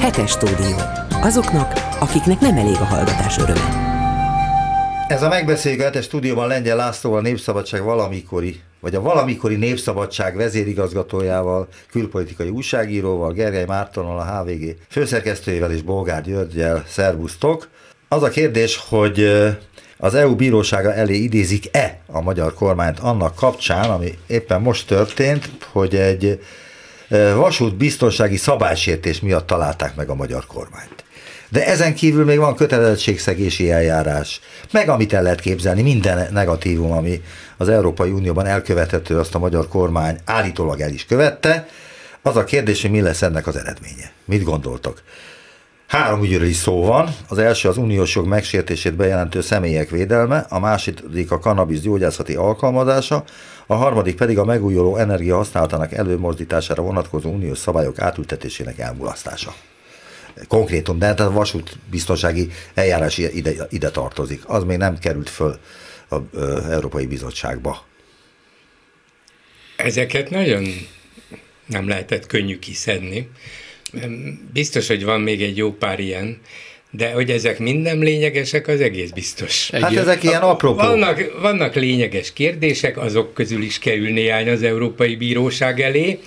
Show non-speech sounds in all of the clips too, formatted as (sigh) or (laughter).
Hetes stúdió. Azoknak, akiknek nem elég a hallgatás öröme. Ez a megbeszélő hetes stúdióban Lengyel Lászlóval Népszabadság valamikori, vagy a valamikori Népszabadság vezérigazgatójával, külpolitikai újságíróval, Gergely Mártonnal, a HVG főszerkesztőjével és Bolgár Györgyel. Szerbusztok! Az a kérdés, hogy az EU bírósága elé idézik-e a magyar kormányt annak kapcsán, ami éppen most történt, hogy egy vasút biztonsági szabálysértés miatt találták meg a magyar kormányt. De ezen kívül még van kötelezettségszegési eljárás, meg amit el lehet képzelni, minden negatívum, ami az Európai Unióban elkövethető, azt a magyar kormány állítólag el is követte. Az a kérdés, hogy mi lesz ennek az eredménye. Mit gondoltok? Három ügyről is szó van. Az első az uniós jog megsértését bejelentő személyek védelme, a második a kannabisz gyógyászati alkalmazása, a harmadik pedig a megújuló energia használatának előmozdítására vonatkozó uniós szabályok átültetésének elmulasztása. Konkrétum, de hát a vasút biztonsági eljárás ide, ide tartozik. Az még nem került föl az Európai Bizottságba. Ezeket nagyon nem lehetett könnyű kiszedni. Biztos, hogy van még egy jó pár ilyen, de hogy ezek mind nem lényegesek, az egész biztos. Hát egy, ezek ilyen apropó. Vannak, vannak lényeges kérdések, azok közül is kerül néhány az Európai Bíróság elé,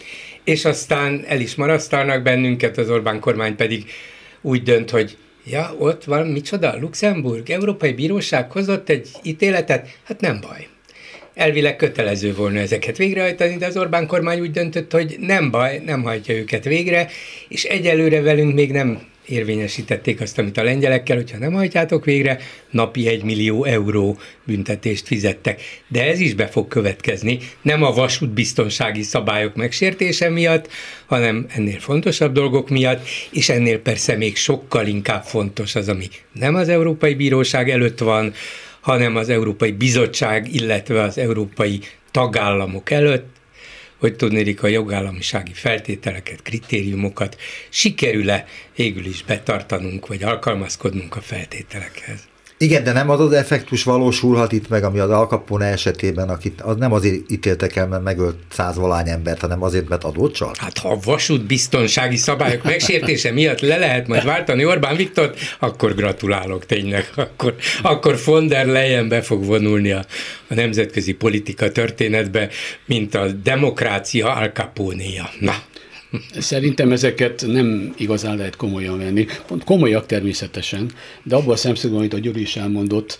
és aztán el is marasztalnak bennünket, az Orbán kormány pedig úgy dönt, hogy ja, ott van, micsoda, Luxemburg, Európai Bíróság hozott egy ítéletet, hát nem baj. Elvileg kötelező volna ezeket végrehajtani, de az Orbán kormány úgy döntött, hogy nem baj, nem hajtja őket végre, és egyelőre velünk még nem érvényesítették azt, amit a lengyelekkel, hogyha nem hajtjátok végre, napi egy millió euró büntetést fizettek. De ez is be fog következni, nem a vasútbiztonsági szabályok megsértése miatt, hanem ennél fontosabb dolgok miatt, és ennél persze még sokkal inkább fontos az, ami nem az Európai Bíróság előtt van, hanem az Európai Bizottság, illetve az európai tagállamok előtt, hogy tudnélik a jogállamisági feltételeket, kritériumokat sikerül-e végül is betartanunk, vagy alkalmazkodnunk a feltételekhez. Igen, de nem az az effektus valósulhat itt meg, ami az Al Capone esetében, akit az nem azért ítéltek el, mert megölt százvalány embert, hanem azért, mert adót csalt? Hát ha a vasútbiztonsági szabályok megsértése miatt le lehet majd váltani Orbán Viktort, akkor gratulálok tényleg. Akkor, akkor von der Leyen be fog vonulni a, a nemzetközi politika történetbe, mint a demokrácia Al Capone-ja. Na, Szerintem ezeket nem igazán lehet komolyan venni. Pont komolyak természetesen, de abban a szemszögben, amit a Gyuri is elmondott,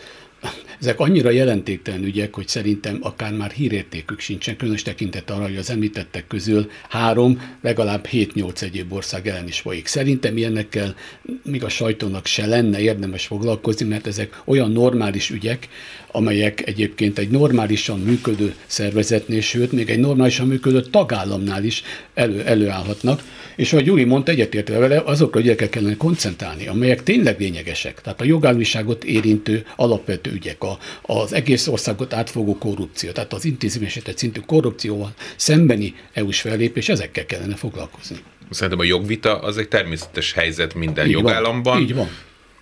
ezek annyira jelentéktelen ügyek, hogy szerintem akár már hírértékük sincsen, különös tekintet arra, hogy az említettek közül három, legalább 7-8 egyéb ország ellen is folyik. Szerintem ilyenekkel még a sajtónak se lenne érdemes foglalkozni, mert ezek olyan normális ügyek, amelyek egyébként egy normálisan működő szervezetnél, sőt, még egy normálisan működő tagállamnál is elő, előállhatnak. És ahogy Gyuri mondta, egyetértve vele, azokra a ügyekre kellene koncentrálni, amelyek tényleg lényegesek. Tehát a jogállamiságot érintő alapvető ügyek, a, az egész országot átfogó korrupció, tehát az intézményesített szintű korrupcióval szembeni EU-s fellépés, ezekkel kellene foglalkozni. Szerintem a jogvita az egy természetes helyzet minden így jogállamban. Van, így van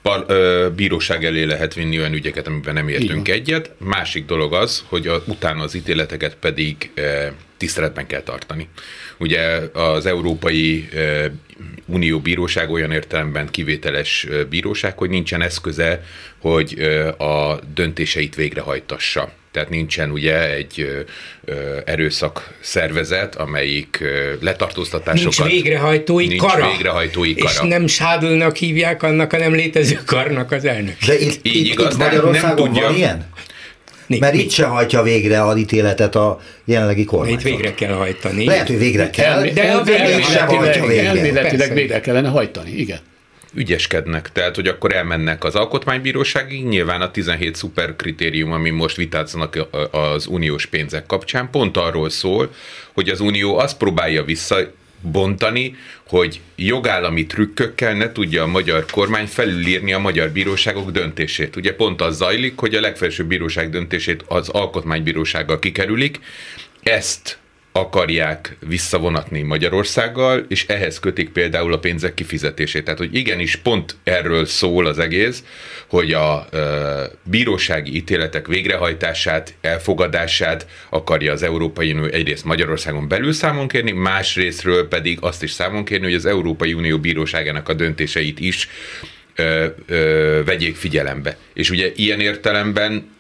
par, ö, bíróság elé lehet vinni olyan ügyeket, amiben nem értünk egyet. Másik dolog az, hogy a, utána az ítéleteket pedig ö, tiszteletben kell tartani. Ugye az Európai ö, Unió bíróság olyan értelemben kivételes bíróság, hogy nincsen eszköze, hogy ö, a döntéseit végrehajtassa tehát nincsen ugye egy erőszak szervezet, amelyik letartóztatásokat... Nincs végrehajtói nincs kara. végrehajtói kara. És nem Sádlnak hívják annak a nem létező karnak az elnök. De itt, Így itt, igaz, itt de Magyarországon nem tudja. van ilyen? Né, Mert itt se hajtja végre az ítéletet a jelenlegi Itt kormány. végre kell hajtani. Lehet, hogy végre kell, Elmé- de elméletileg- végre. Elméletileg Persze. végre kellene hajtani, igen. Ügyeskednek, tehát hogy akkor elmennek az alkotmánybíróságig, nyilván a 17 szuper kritérium, ami most vitáznak az uniós pénzek kapcsán, pont arról szól, hogy az unió azt próbálja visszabontani, hogy jogállami trükkökkel ne tudja a magyar kormány felülírni a magyar bíróságok döntését. Ugye pont az zajlik, hogy a legfelsőbb bíróság döntését az alkotmánybírósággal kikerülik, ezt akarják visszavonatni Magyarországgal, és ehhez kötik például a pénzek kifizetését. Tehát, hogy igenis pont erről szól az egész, hogy a e, bírósági ítéletek végrehajtását, elfogadását akarja az Európai Unió egyrészt Magyarországon belül számon kérni, másrésztről pedig azt is számon kérni, hogy az Európai Unió bíróságának a döntéseit is ö, ö, vegyék figyelembe. És ugye ilyen értelemben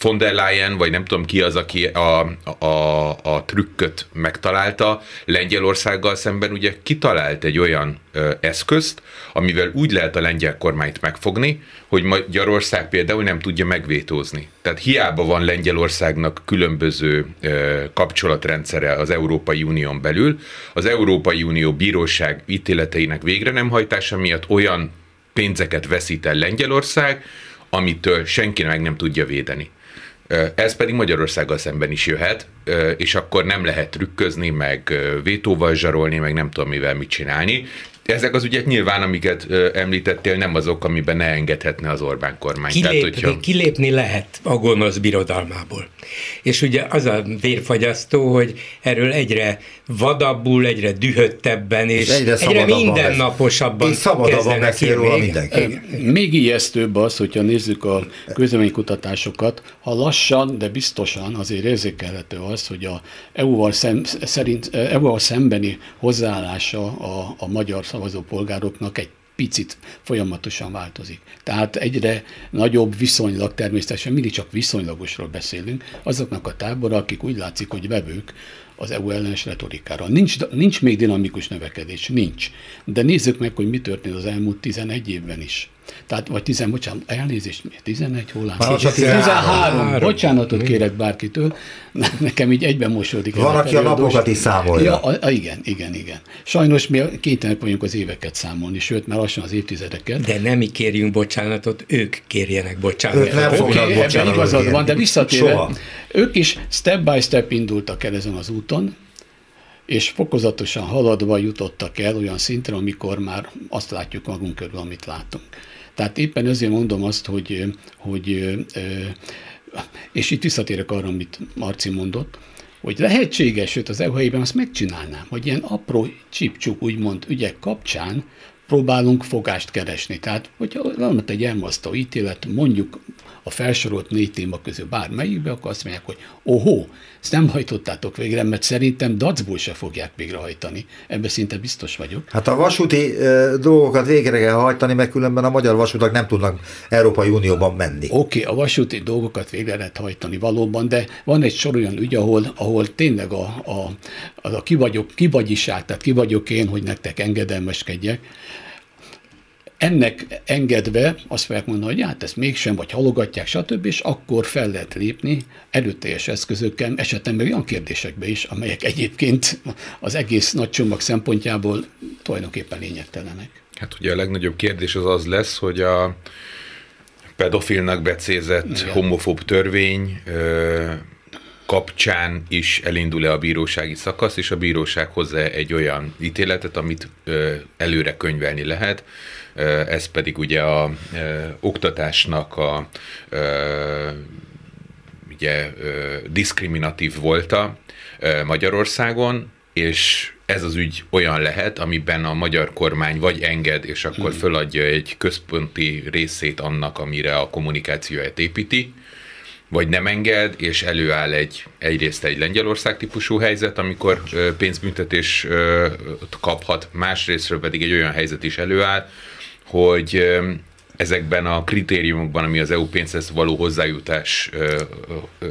von der Leyen, vagy nem tudom ki az, aki a, a, a trükköt megtalálta, Lengyelországgal szemben ugye kitalált egy olyan ö, eszközt, amivel úgy lehet a lengyel kormányt megfogni, hogy Magyarország például nem tudja megvétózni. Tehát hiába van Lengyelországnak különböző ö, kapcsolatrendszere az Európai Unión belül, az Európai Unió bíróság ítéleteinek végre nem hajtása miatt olyan pénzeket veszít el Lengyelország, amitől senki meg nem tudja védeni. Ez pedig Magyarországgal szemben is jöhet, és akkor nem lehet trükközni, meg vétóval zsarolni, meg nem tudom mivel mit csinálni. Ezek az ügyek nyilván, amiket említettél, nem azok, amiben ne engedhetne az Orbán kormány. Kilépni, Tehát, hogyha... kilépni lehet a gonosz birodalmából. És ugye az a vérfagyasztó, hogy erről egyre vadabbul, egyre dühöttebben, és, és egyre, egyre mindennaposabban szabadabban beszél róla mindenki. Még ijesztőbb az, hogyha nézzük a közleménykutatásokat, ha lassan, de biztosan azért érzékelhető az, hogy a EU-val, szem, szerint, EU-val szembeni hozzáállása a, a magyar szavazópolgároknak egy picit folyamatosan változik. Tehát egyre nagyobb viszonylag, természetesen mindig csak viszonylagosról beszélünk, azoknak a tábora, akik úgy látszik, hogy vevők az EU ellenes retorikára. Nincs, nincs még dinamikus növekedés, nincs. De nézzük meg, hogy mi történt az elmúlt 11 évben is. Tehát, vagy 10, bocsánat, elnézést, 11 hol 13. 13. Bocsánatot kérek bárkitől, (laughs) nekem így egyben mosódik. Van, aki a napokat is számolja. Ja, a, a, igen, igen, igen. Sajnos mi kénytelenek vagyunk az éveket számolni, sőt, már lassan az évtizedeket. De nem mi kérjünk bocsánatot, ők kérjenek bocsánatot. Ők nem fognak okay, bocsánatot igazad van, de visszatérve, ők is step by step indultak el ezen az úton, és fokozatosan haladva jutottak el olyan szintre, amikor már azt látjuk magunk körül, amit látunk. Tehát éppen ezért mondom azt, hogy, hogy és itt visszatérek arra, amit Marci mondott, hogy lehetséges, sőt az EU helyében azt megcsinálnám, hogy ilyen apró csipcsuk úgymond ügyek kapcsán próbálunk fogást keresni. Tehát, hogyha van egy elmasztó ítélet, mondjuk a felsorolt négy téma közül bármelyikbe, akkor azt mondják, hogy ohó, ezt nem hajtottátok végre, mert szerintem dacból se fogják végrehajtani. Ebben szinte biztos vagyok. Hát a vasúti e, dolgokat végre kell hajtani, mert különben a magyar vasutak nem tudnak Európai Unióban menni. Oké, okay, a vasúti dolgokat végre lehet hajtani valóban, de van egy sor olyan ügy, ahol, ahol tényleg a, a, a, a ki vagyok, ki vagyiság, tehát ki vagyok én, hogy nektek engedelmeskedjek, ennek engedve azt fogják mondani, hogy hát ezt mégsem, vagy halogatják, stb., és akkor fel lehet lépni erőteljes eszközökkel, esetben olyan kérdésekbe is, amelyek egyébként az egész nagy csomag szempontjából tulajdonképpen lényegtelenek. Hát ugye a legnagyobb kérdés az az lesz, hogy a pedofilnak becézett Igen. homofób törvény ö, kapcsán is elindul-e a bírósági szakasz, és a bíróság hozzá egy olyan ítéletet, amit ö, előre könyvelni lehet, ez pedig ugye a oktatásnak a ugye diszkriminatív volta Magyarországon, és ez az ügy olyan lehet, amiben a magyar kormány vagy enged, és akkor hmm. föladja egy központi részét annak, amire a kommunikációját építi, vagy nem enged, és előáll egy, egyrészt egy Lengyelország típusú helyzet, amikor pénzbüntetés kaphat, másrésztről pedig egy olyan helyzet is előáll, hogy ezekben a kritériumokban, ami az EU pénzhez való hozzájutás ö, ö,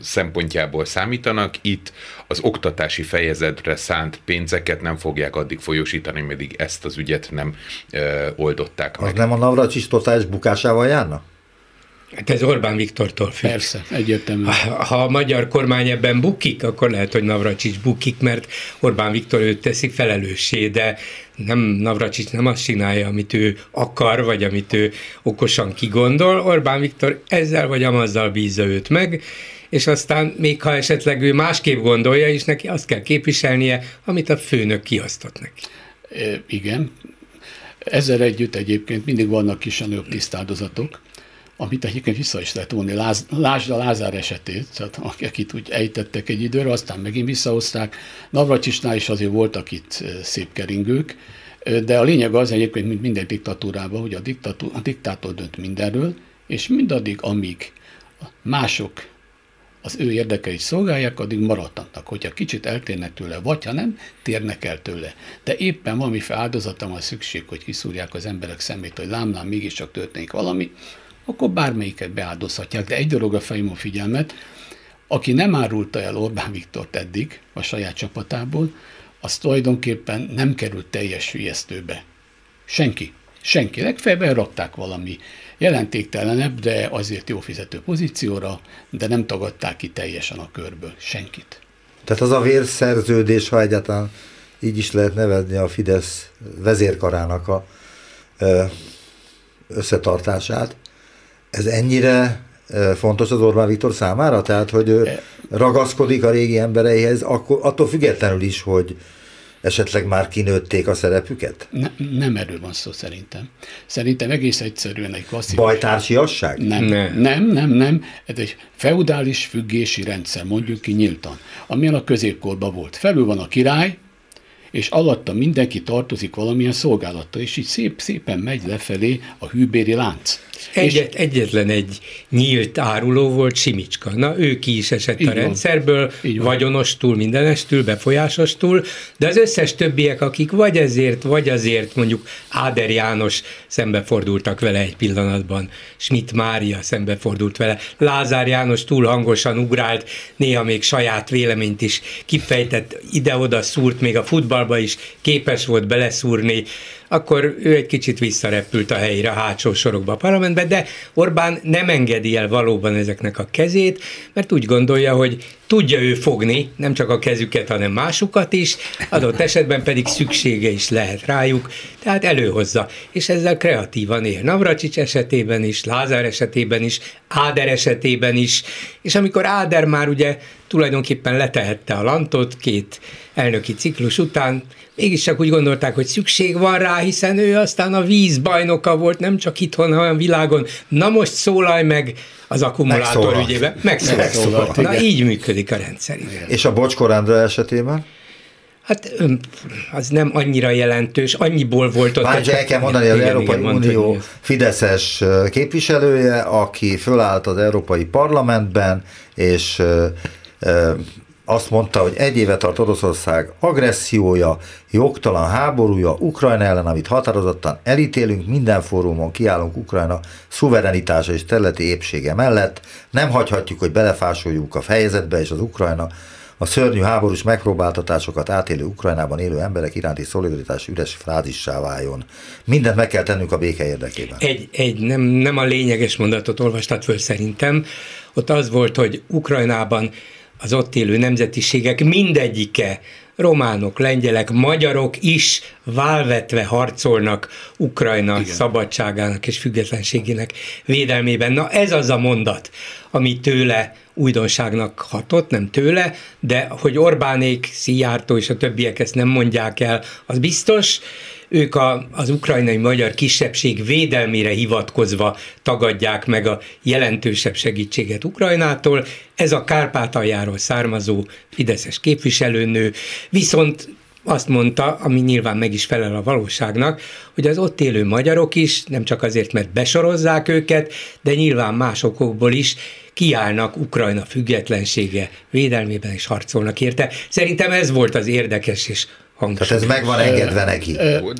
szempontjából számítanak, itt az oktatási fejezetre szánt pénzeket nem fogják addig folyósítani, meddig ezt az ügyet nem ö, oldották meg. Az nem a Navracsics totális bukásával járna? Hát ez Orbán Viktortól függ. Persze, egyértelmű. Ha, ha a magyar kormány ebben bukik, akkor lehet, hogy Navracsics bukik, mert Orbán Viktor őt teszi felelőssé, de nem Navracsics nem azt csinálja, amit ő akar, vagy amit ő okosan kigondol. Orbán Viktor ezzel vagy amazzal bízza őt meg, és aztán még ha esetleg ő másképp gondolja is, neki azt kell képviselnie, amit a főnök kiasztott neki. E, igen. Ezzel együtt egyébként mindig vannak kis a tisztáldozatok, amit egyébként vissza is lehet vonni. Láz, lásd a Lázár esetét, tehát akit úgy ejtettek egy időre, aztán megint visszahozták. Navracsisnál is azért voltak itt szép keringők, de a lényeg az egyébként, mint minden diktatúrában, hogy a, diktatú, a diktátor dönt mindenről, és mindaddig, amíg mások az ő érdekeit szolgálják, addig maradhatnak. Hogyha kicsit eltérnek tőle, vagy ha nem, térnek el tőle. De éppen valami áldozata van szükség, hogy kiszúrják az emberek szemét, hogy lámlám mégiscsak történik valami, akkor bármelyiket beáldozhatják. De egy dologra fejlőm a figyelmet, aki nem árulta el Orbán Viktort eddig a saját csapatából, az tulajdonképpen nem került teljes hülyesztőbe. Senki. Senki. Legfeljebb elrakták valami jelentéktelenebb, de azért jó fizető pozícióra, de nem tagadták ki teljesen a körből. Senkit. Tehát az a vérszerződés, ha egyáltalán így is lehet nevezni a Fidesz vezérkarának a összetartását, ez ennyire fontos az Orbán Viktor számára? Tehát, hogy ő ragaszkodik a régi embereihez, akkor attól függetlenül is, hogy esetleg már kinőtték a szerepüket? Ne, nem erről van szó szerintem. Szerintem egész egyszerűen egy klasszikus... Bajtársiasság? Nem, ne. nem, nem, nem. Ez egy feudális függési rendszer, mondjuk ki nyíltan, amilyen a középkorban volt. Felül van a király, és alatta mindenki tartozik valamilyen szolgálattal, és így szép, szépen megy lefelé a hűbéri lánc. Egyet, és egyetlen egy nyílt áruló volt Simicska. Na, ő ki is esett a rendszerből, vagyonostól, mindenestül, befolyásostól, de az összes többiek, akik vagy ezért, vagy azért, mondjuk Áder János szembefordultak vele egy pillanatban, Schmidt Mária szembefordult vele, Lázár János túl hangosan ugrált, néha még saját véleményt is kifejtett, ide-oda szúrt, még a futballba is képes volt beleszúrni, akkor ő egy kicsit visszarepült a helyére a hátsó sorokba a parlamentbe, de Orbán nem engedi el valóban ezeknek a kezét, mert úgy gondolja, hogy tudja ő fogni nem csak a kezüket, hanem másukat is, adott esetben pedig szüksége is lehet rájuk, tehát előhozza, és ezzel kreatívan él. Navracsics esetében is, Lázár esetében is, Áder esetében is, és amikor Áder már ugye tulajdonképpen letehette a lantot két elnöki ciklus után, csak úgy gondolták, hogy szükség van rá, hiszen ő aztán a víz bajnoka volt, nem csak itthon, hanem világon. Na most szólalj meg az akkumulátor ügyében. Megszólalt. Megszólalt. Na igen. így működik a rendszer. Igen. És a Bocskor Andrá esetében? Hát az nem annyira jelentős, annyiból volt ott. Már el kell mondani, az Európai igen, Unió mondta, Fideszes képviselője, aki fölállt az Európai Parlamentben, és azt mondta, hogy egy éve tart Oroszország agressziója, jogtalan háborúja Ukrajna ellen, amit határozottan elítélünk, minden fórumon kiállunk Ukrajna szuverenitása és területi épsége mellett, nem hagyhatjuk, hogy belefásoljunk a fejezetbe, és az Ukrajna a szörnyű háborús megpróbáltatásokat átélő Ukrajnában élő emberek iránti szolidaritás üres frázissá váljon. Mindent meg kell tennünk a béke érdekében. Egy, egy nem, nem a lényeges mondatot olvastad föl szerintem. Ott az volt, hogy Ukrajnában az ott élő nemzetiségek mindegyike, románok, lengyelek, magyarok is válvetve harcolnak Ukrajna Igen. szabadságának és függetlenségének védelmében. Na ez az a mondat, ami tőle újdonságnak hatott, nem tőle, de hogy Orbánék, Szijjártó és a többiek ezt nem mondják el, az biztos, ők a, az ukrajnai magyar kisebbség védelmére hivatkozva tagadják meg a jelentősebb segítséget Ukrajnától. Ez a Kárpátaljáról származó fideszes képviselőnő, viszont azt mondta, ami nyilván meg is felel a valóságnak, hogy az ott élő magyarok is, nem csak azért, mert besorozzák őket, de nyilván más okokból is kiállnak Ukrajna függetlensége védelmében és harcolnak érte. Szerintem ez volt az érdekes és hangsúly. Tehát ez meg van engedve neki.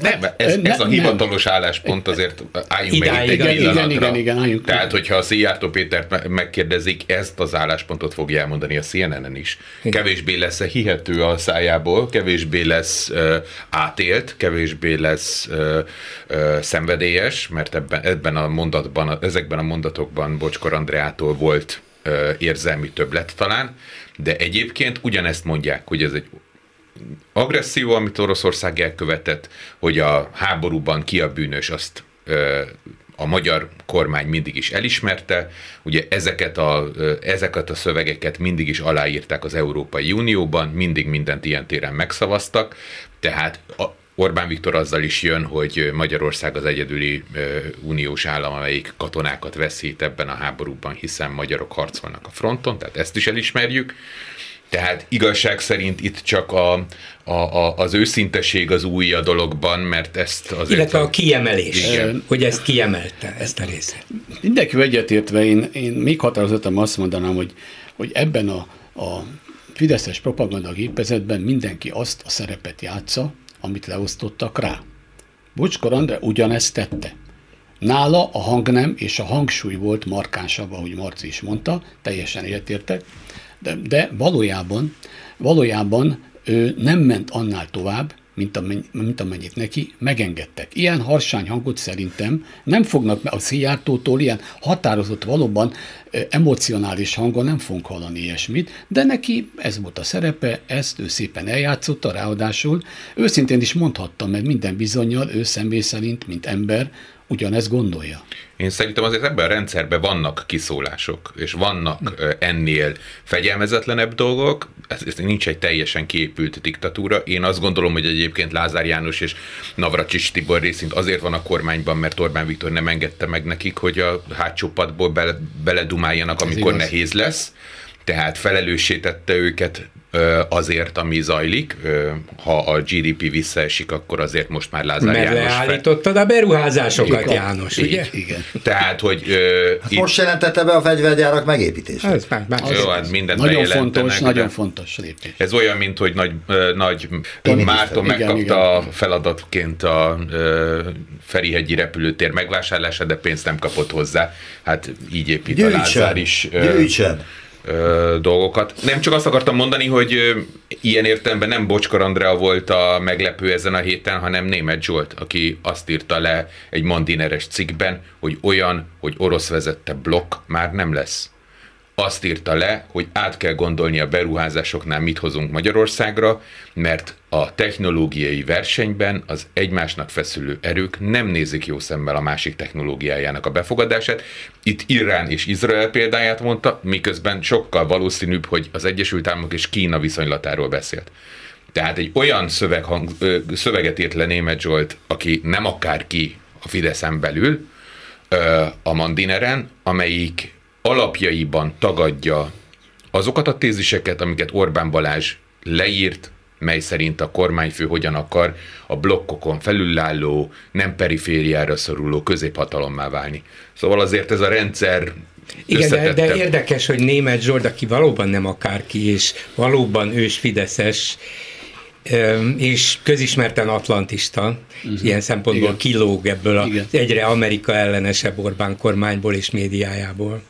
Nem, ez, ez a hivatalos álláspont azért álljunk meg itt egy igen, pillanatra. Igen, igen, igen, álljunk. Tehát, hogyha a Szijjártó Pétert megkérdezik, ezt az álláspontot fogja elmondani a CNN-en is. Igen. Kevésbé lesz hihető a szájából, kevésbé lesz uh, átélt, kevésbé lesz uh, uh, szenvedélyes, mert ebben, ebben a mondatban, ezekben a mondatokban Bocskor Andreától volt uh, érzelmi többlet talán, de egyébként ugyanezt mondják, hogy ez egy agresszió, amit Oroszország elkövetett, hogy a háborúban ki a bűnös, azt a magyar kormány mindig is elismerte. Ugye ezeket a, ezeket a szövegeket mindig is aláírták az Európai Unióban, mindig mindent ilyen téren megszavaztak, tehát Orbán Viktor azzal is jön, hogy Magyarország az egyedüli uniós állam, amelyik katonákat veszít ebben a háborúban, hiszen magyarok harcolnak a fronton, tehát ezt is elismerjük. Tehát igazság szerint itt csak a, a, a, az őszinteség az új a dologban, mert ezt az Illetve a kiemelés, Igen. hogy ezt kiemelte, ezt a részét. Mindenki egyetértve, én, én még határozottan azt mondanám, hogy, hogy ebben a, a Fideszes propaganda gépezetben mindenki azt a szerepet játsza, amit leosztottak rá. Bocskor André ugyanezt tette. Nála a hangnem és a hangsúly volt markánsabb, ahogy Marci is mondta, teljesen értértek, de, de valójában, valójában ő nem ment annál tovább, mint, amennyi, mint amennyit neki megengedtek. Ilyen harsány hangot szerintem nem fognak a Szijjártótól ilyen határozott, valóban emocionális hangon nem fogunk hallani ilyesmit, de neki ez volt a szerepe, ezt ő szépen eljátszotta, ráadásul őszintén is mondhattam, mert minden bizonyal ő személy szerint, mint ember, ugyanezt gondolja. Én szerintem azért ebben a rendszerben vannak kiszólások, és vannak ennél fegyelmezetlenebb dolgok, ez, ez nincs egy teljesen kiépült diktatúra. Én azt gondolom, hogy egyébként Lázár János és Navracsics Tibor részint azért van a kormányban, mert Orbán Viktor nem engedte meg nekik, hogy a hátsó padból bele, beledumáljanak, amikor nehéz lesz tehát felelősítette őket azért, ami zajlik. Ha a GDP visszaesik, akkor azért most már Lázár Mert János... leállítottad a beruházásokat, igen. János, így, ugye? Igen. Tehát, hogy... Hát itt... Most jelentette be a fegyvergyárak megépítését. Ez már, már Jó, hát mindent Nagyon fontos, nagyon fontos lépés. Ez olyan, mint hogy nagy, nagy Márton megkapta igen, a feladatként a Ferihegyi repülőtér megvásárlását, de pénzt nem kapott hozzá. Hát így épít Gyűjtsen. a Lázár is. Gyűjtsen dolgokat. Nem csak azt akartam mondani, hogy ilyen értelemben nem Bocskor Andrea volt a meglepő ezen a héten, hanem Német Zsolt, aki azt írta le egy mandineres cikkben, hogy olyan, hogy orosz vezette blokk már nem lesz azt írta le, hogy át kell gondolni a beruházásoknál mit hozunk Magyarországra, mert a technológiai versenyben az egymásnak feszülő erők nem nézik jó szemmel a másik technológiájának a befogadását. Itt Irán és Izrael példáját mondta, miközben sokkal valószínűbb, hogy az Egyesült Államok és Kína viszonylatáról beszélt. Tehát egy olyan szöveghang, szöveget írt le Német Zsolt, aki nem akárki a Fideszen belül, a Mandineren, amelyik alapjaiban tagadja azokat a téziseket, amiket Orbán Balázs leírt, mely szerint a kormányfő hogyan akar a blokkokon felülálló, nem perifériára szoruló középhatalommá válni. Szóval azért ez a rendszer igen, de, de érdekes, hogy német Zsold, aki valóban nem akárki, és valóban ős Fideszes, és közismerten atlantista, uh-huh. ilyen szempontból Igen. kilóg ebből az egyre Amerika ellenesebb Orbán kormányból és médiájából.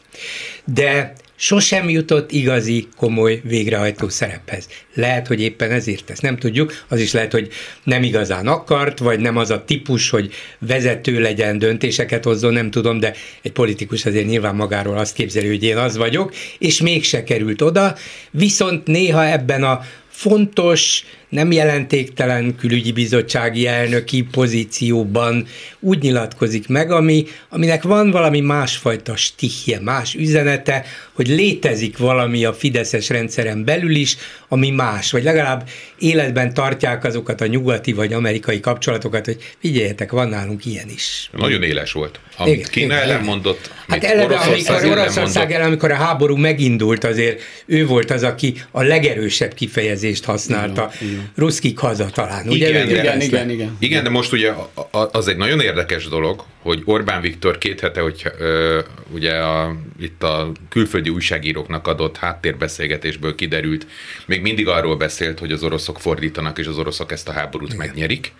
De sosem jutott igazi, komoly végrehajtó szerephez. Lehet, hogy éppen ezért ezt nem tudjuk, az is lehet, hogy nem igazán akart, vagy nem az a típus, hogy vezető legyen, döntéseket hozzon, nem tudom, de egy politikus azért nyilván magáról azt képzeli, hogy én az vagyok, és mégse került oda, viszont néha ebben a fontos, nem jelentéktelen külügyi bizottsági elnöki pozícióban úgy nyilatkozik meg, ami, aminek van valami másfajta stihje, más üzenete, hogy létezik valami a Fideszes rendszeren belül is, ami más, vagy legalább életben tartják azokat a nyugati vagy amerikai kapcsolatokat, hogy figyeljetek, van nálunk ilyen is. Nagyon éles volt. Amit igen, Kína igen, ellen mondott, Hát eleve, amikor Oroszország ellen, amikor a háború megindult, azért ő volt az, aki a legerősebb kifejezést használta. Igen, igen. Ruszkik haza talán, ugye? Igen, igen, igen, igen, igen. Igen, de most ugye az egy nagyon érdekes dolog, hogy Orbán Viktor két hete, hogy ö, ugye a, itt a külföldi újságíróknak adott háttérbeszélgetésből kiderült, még mindig arról beszélt, hogy az oroszok fordítanak, és az oroszok ezt a háborút Igen. megnyerik.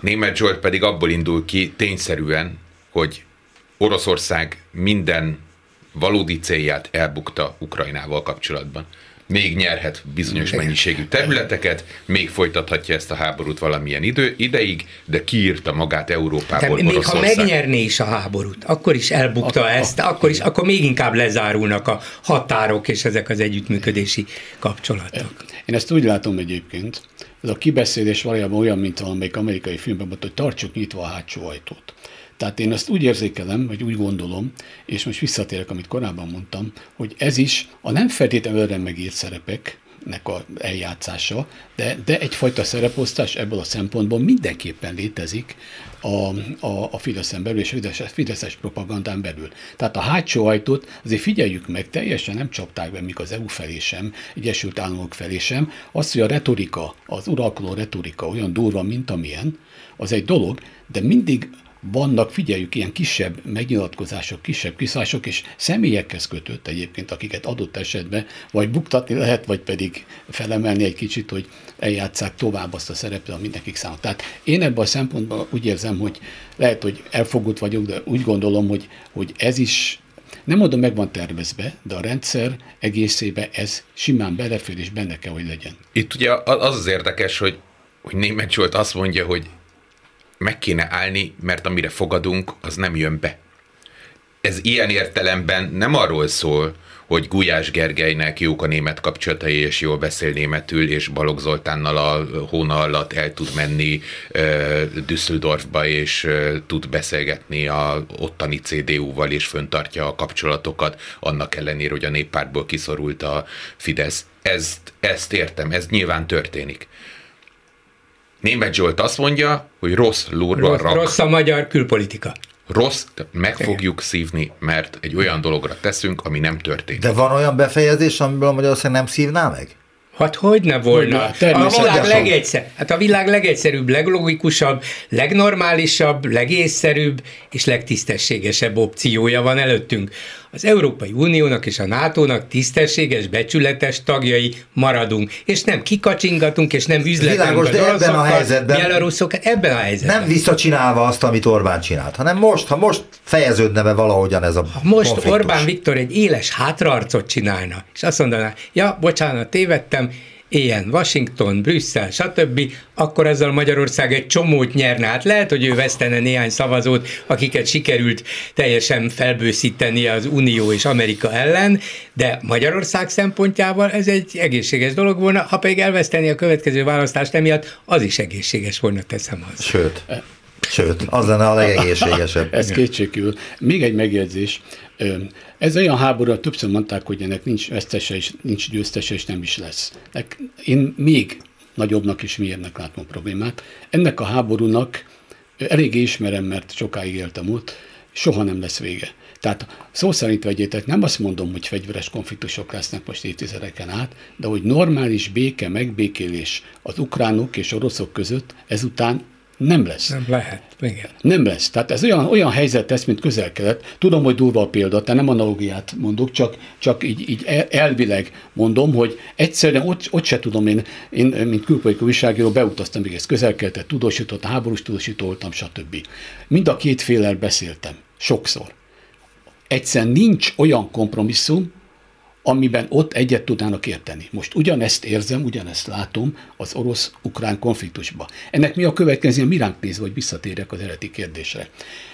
Német Zsolt pedig abból indul ki tényszerűen, hogy Oroszország minden valódi célját elbukta Ukrajnával kapcsolatban még nyerhet bizonyos Igen. mennyiségű területeket, még folytathatja ezt a háborút valamilyen idő, ideig, de kiírta magát Európából. Tehát még ha megnyerné is a háborút, akkor is elbukta a, ezt, a, akkor is, akkor még inkább lezárulnak a határok és ezek az együttműködési kapcsolatok. Én ezt úgy látom egyébként, ez a kibeszélés valójában olyan, mint valamelyik amerikai filmben hogy tartsuk nyitva a hátsó ajtót. Tehát én ezt úgy érzékelem, vagy úgy gondolom, és most visszatérek, amit korábban mondtam, hogy ez is a nem feltétlenül előre megírt szerepek, nek a eljátszása, de, de egyfajta szereposztás ebből a szempontból mindenképpen létezik a, a, a Fideszen belül és a Fideszes, Fideszes propagandán belül. Tehát a hátsó ajtót azért figyeljük meg, teljesen nem csapták be, míg az EU felé sem, Egyesült Államok felé sem. Az, hogy a retorika, az uralkodó retorika olyan durva, mint amilyen, az egy dolog, de mindig vannak, figyeljük, ilyen kisebb megnyilatkozások, kisebb kiszállások, és személyekhez kötött egyébként, akiket adott esetben vagy buktatni lehet, vagy pedig felemelni egy kicsit, hogy eljátszák tovább azt a szerepet, amit nekik számít. Tehát én ebben a szempontból úgy érzem, hogy lehet, hogy elfogult vagyok, de úgy gondolom, hogy, hogy ez is nem mondom, meg van tervezve, de a rendszer egészébe ez simán belefér, és benne kell, hogy legyen. Itt ugye az az érdekes, hogy, hogy német Zsolt azt mondja, hogy meg kéne állni, mert amire fogadunk, az nem jön be. Ez ilyen értelemben nem arról szól, hogy Gulyás Gergelynek jók a német kapcsolatai, és jól beszél németül, és Balogh Zoltánnal a hóna alatt el tud menni Düsseldorfba, és tud beszélgetni a ottani CDU-val, és föntartja a kapcsolatokat, annak ellenére, hogy a néppártból kiszorult a Fidesz. Ezt, ezt értem, ez nyilván történik. Német Zsolt azt mondja, hogy rossz lúrban rossz, rak. Rossz a magyar külpolitika. Rossz, meg fogjuk szívni, mert egy olyan dologra teszünk, ami nem történik. De van olyan befejezés, amiből Magyarország nem szívná meg? Hát hogy ne volna? Hogyne, a világ legegyszer, hát a világ legegyszerűbb, leglogikusabb, legnormálisabb, legészszerűbb és legtisztességesebb opciója van előttünk. Az Európai Uniónak és a NATO-nak tisztességes, becsületes tagjai maradunk, és nem kikacsingatunk, és nem Világos, de ebben a helyzetben, belaruszokat, ebben a helyzetben. Nem visszacsinálva azt, amit Orbán csinált, hanem most, ha most fejeződne be valahogyan ez a ha most konfliktus. Orbán Viktor egy éles hátraarcot csinálna, és azt mondaná, ja, bocsánat, tévedtem, ilyen Washington, Brüsszel, stb., akkor ezzel Magyarország egy csomót nyerne. Hát lehet, hogy ő vesztene néhány szavazót, akiket sikerült teljesen felbőszíteni az Unió és Amerika ellen, de Magyarország szempontjával ez egy egészséges dolog volna, ha pedig elveszteni a következő választást emiatt, az is egészséges volna, teszem az. Sőt, Sőt, az lenne a legegészségesebb. Ez kétségkül. Még egy megjegyzés. Ez olyan háború, többször mondták, hogy ennek nincs vesztese, és nincs győztese, és nem is lesz. Én még nagyobbnak és mélyebbnek látom a problémát. Ennek a háborúnak eléggé ismerem, mert sokáig éltem ott, soha nem lesz vége. Tehát szó szerint vegyétek, nem azt mondom, hogy fegyveres konfliktusok lesznek most évtizedeken át, de hogy normális béke, megbékélés az ukránok és oroszok között ezután nem lesz. Nem lehet, igen. Nem lesz. Tehát ez olyan, olyan helyzet lesz, mint közel-kelet. Tudom, hogy durva a példa, tehát nem analógiát mondok, csak, csak így, így elvileg mondom, hogy egyszerűen ott, ott se tudom, én, én mint külpolitikai újságíró beutaztam még ezt közel-keletet, tudósított, háborús tudósító voltam, stb. Mind a két félel beszéltem. Sokszor. Egyszerűen nincs olyan kompromisszum, amiben ott egyet tudnának érteni. Most ugyanezt érzem, ugyanezt látom az orosz-ukrán konfliktusban. Ennek mi a következő, miránk nézve, hogy visszatérjek az eredeti kérdésre.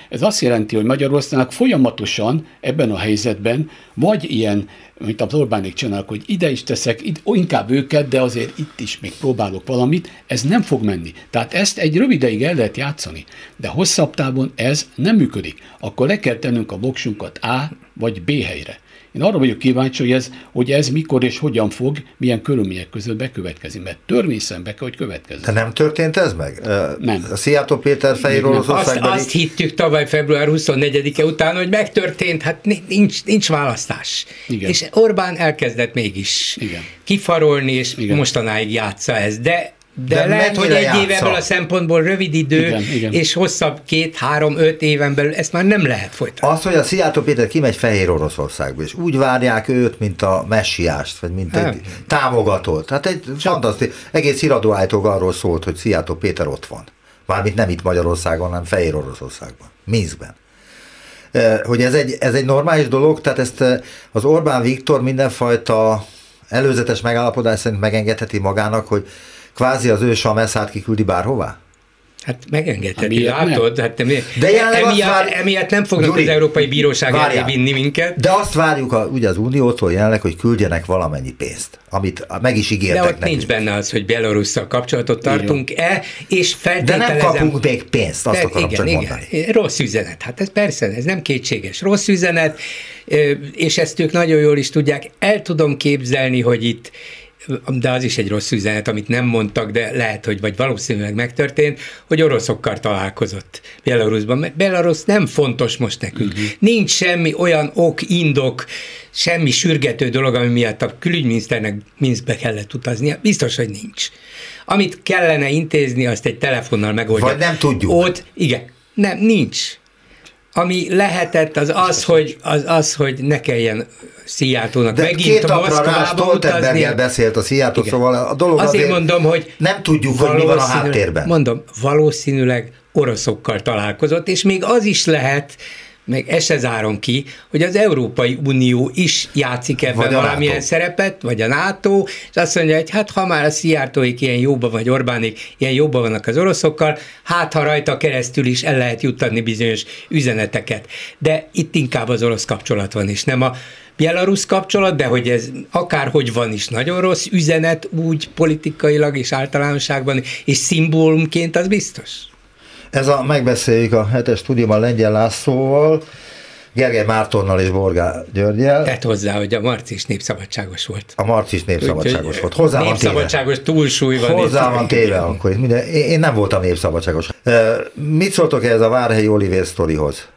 Ez azt jelenti, hogy Magyarországnak folyamatosan ebben a helyzetben vagy ilyen, mint az Orbánék csinálnak, hogy ide is teszek, ó, inkább őket, de azért itt is még próbálok valamit, ez nem fog menni. Tehát ezt egy rövid ideig el lehet játszani, de hosszabb távon ez nem működik. Akkor le kell tennünk a voksunkat A vagy B helyre. Én arra vagyok kíváncsi, hogy ez, hogy ez mikor és hogyan fog, milyen körülmények között bekövetkezni, mert törvényszerűen be kell, hogy következzen. De nem történt ez meg? Nem. A Szijjártó Péter Fehér Oroszországban... Azt, azt hittük tavaly február 24-e után, hogy megtörtént, hát nincs, nincs választás. Igen. És Orbán elkezdett mégis Igen. kifarolni, és Igen. mostanáig játsza ez. De de, de lehet, hogy egy év ebből a szempontból rövid idő, igen, igen. és hosszabb két, három, öt éven belül ezt már nem lehet folytatni. Az, hogy a Szijjártó Péter kimegy Fehér Oroszországba, és úgy várják őt, mint a messiást, vagy mint nem. egy támogatót. Tehát egy fantasztikus, egész híradóállítók arról szólt, hogy Szijjártó Péter ott van. Mármint nem itt Magyarországon, hanem Fehér Oroszországban, Minskben hogy ez egy, ez egy normális dolog, tehát ezt az Orbán Viktor mindenfajta előzetes megállapodás szerint megengedheti magának, hogy kvázi az ő Sameszát kiküldi bárhová? Hát megengedheti, látod? Hát nem. De emiatt, vár... emiatt nem fognak Gyuri, az Európai Bíróság elé vinni minket. De azt várjuk a, ugye az Uniótól jelenleg, hogy küldjenek valamennyi pénzt, amit meg is ígértek De ott nekünk. nincs benne az, hogy Belarusszal kapcsolatot tartunk-e, és feltételezem... De nem kapunk még pénzt, azt de, akarom igen, csak igen, mondani. Rossz üzenet, hát ez persze, ez nem kétséges. Rossz üzenet, és ezt ők nagyon jól is tudják. El tudom képzelni, hogy itt de az is egy rossz üzenet, amit nem mondtak, de lehet, hogy vagy valószínűleg megtörtént, hogy oroszokkal találkozott Belarusban. Mert Belarus nem fontos most nekünk. Uh-huh. Nincs semmi olyan ok, indok, semmi sürgető dolog, ami miatt a külügyminiszternek Minskbe kellett utaznia. Biztos, hogy nincs. Amit kellene intézni, azt egy telefonnal megoldja. Vagy nem tudjuk. Ott, igen, nem, nincs. Ami lehetett, az az, hogy, az, az, hogy ne kelljen Szijjártónak De megint két Moszkvába utazni. Stoltenberger beszélt a Szijjártó, Igen. szóval a dolog Azért azért, mondom, hogy nem tudjuk, hogy mi van a háttérben. Mondom, valószínűleg oroszokkal találkozott, és még az is lehet, meg ezt se zárom ki, hogy az Európai Unió is játszik ebben Vagy valamilyen NATO. szerepet, vagy a NATO, és azt mondja, hogy hát ha már a Szijjártóik ilyen jóba, vagy Orbánik ilyen jóba vannak az oroszokkal, hát ha rajta keresztül is el lehet juttatni bizonyos üzeneteket. De itt inkább az orosz kapcsolat van, és nem a Belarus kapcsolat, de hogy ez akárhogy van is nagyon rossz üzenet úgy politikailag és általánosságban, és szimbólumként az biztos. Ez a megbeszéljük a hetes stúdióban Lengyel Lászlóval, Gergely Mártonnal és Borgá Györgyel. Tett hozzá, hogy a Marci is népszabadságos volt. A Marci is népszabadságos volt. Hozzá van téve. Népszabadságos túlsúly van. Hozzá van téve akkor. Minden, én nem voltam népszabadságos. Mit szóltok ehhez a Várhelyi Olivér sztorihoz?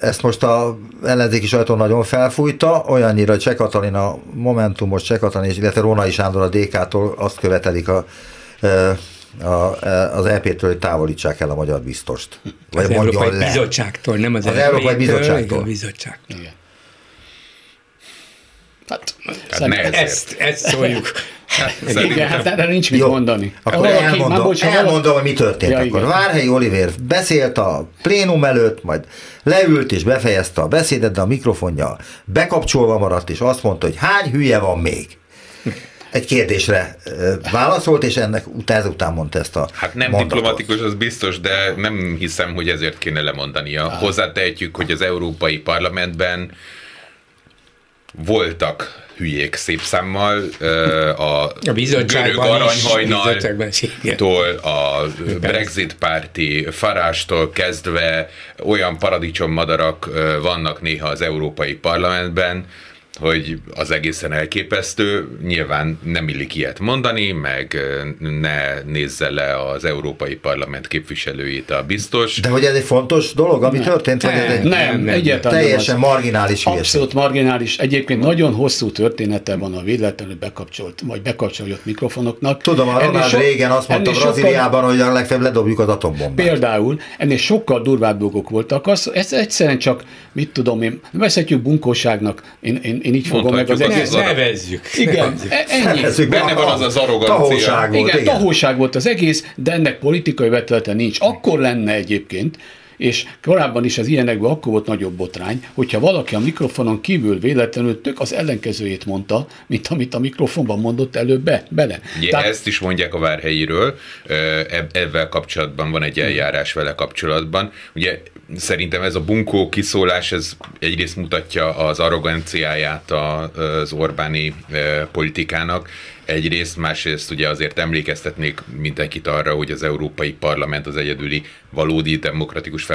Ezt most a ellenzéki sajtó nagyon felfújta, olyannyira, hogy Cseh Katalin a Momentumos, Cseh Katalin, illetve Rónai Sándor a DK-tól azt követelik a, a, az EP-től, hogy távolítsák el a magyar biztost. Vagy Az mondjon Európai le. Bizottságtól, nem az, Az Európai EP-től, Bizottságtól. Igen, a bizottság. Igen. Hát, Hát ne ezért. Ezt, ezt szóljuk. (laughs) igen, hát erre nincs mit Jó, mondani. Akkor Valaki- már elmondom, bocs, ha valaki- elmondom, hogy mi történt Ja, ja, akkor. igen. Várhelyi Olivér beszélt a plénum előtt, majd leült és befejezte a beszédet, de a mikrofonja bekapcsolva maradt, és azt mondta, hogy hány hülye van még? Egy kérdésre válaszolt, és ennek ut- ezután mondta ezt a Hát nem mondatot. diplomatikus, az biztos, de nem hiszem, hogy ezért kéne lemondania. Hozzátehetjük, hogy az Európai Parlamentben voltak hülyék szép számmal, a, A görög aranyhajnaltól, a Brexit párti Farástól kezdve olyan paradicsommadarak ö, vannak néha az Európai Parlamentben, hogy az egészen elképesztő, nyilván nem illik ilyet mondani, meg ne nézze le az Európai Parlament képviselőjét a biztos. De hogy ez egy fontos dolog, ami történt, vagy ez Nem, egy Nem, Nem, nem, nem teljesen az. marginális hülyeség? Abszolút marginális. Egyébként nagyon hosszú története van a véletlenül bekapcsolt, vagy bekapcsolott mikrofonoknak. Tudom, a Ronald so- Reagan azt mondta Brazíliában, hogy a legfeljebb ledobjuk az atombombát. Például ennél sokkal durvább dolgok voltak. Az, ez egyszerűen csak, mit tudom én, nevezhetjük bunkóságnak, én, én, én így fogom meg az egész. nevezzük. Igen, e- ennyi. Nevezzük be, Benne van az az arrogancia. tahóság volt, igen, igen. tahóság volt az egész, de ennek politikai vetülete nincs. Akkor lenne egyébként, és korábban is az ilyenekben akkor volt nagyobb botrány, hogyha valaki a mikrofonon kívül véletlenül tök az ellenkezőjét mondta, mint amit a mikrofonban mondott előbb be, bele. Ugye Tehát- ezt is mondják a Várhelyiről, ebben kapcsolatban van egy eljárás vele kapcsolatban. Ugye szerintem ez a bunkó kiszólás, ez egyrészt mutatja az arroganciáját az Orbáni ö, politikának, egyrészt, másrészt ugye azért emlékeztetnék mindenkit arra, hogy az Európai Parlament az egyedüli valódi demokratikus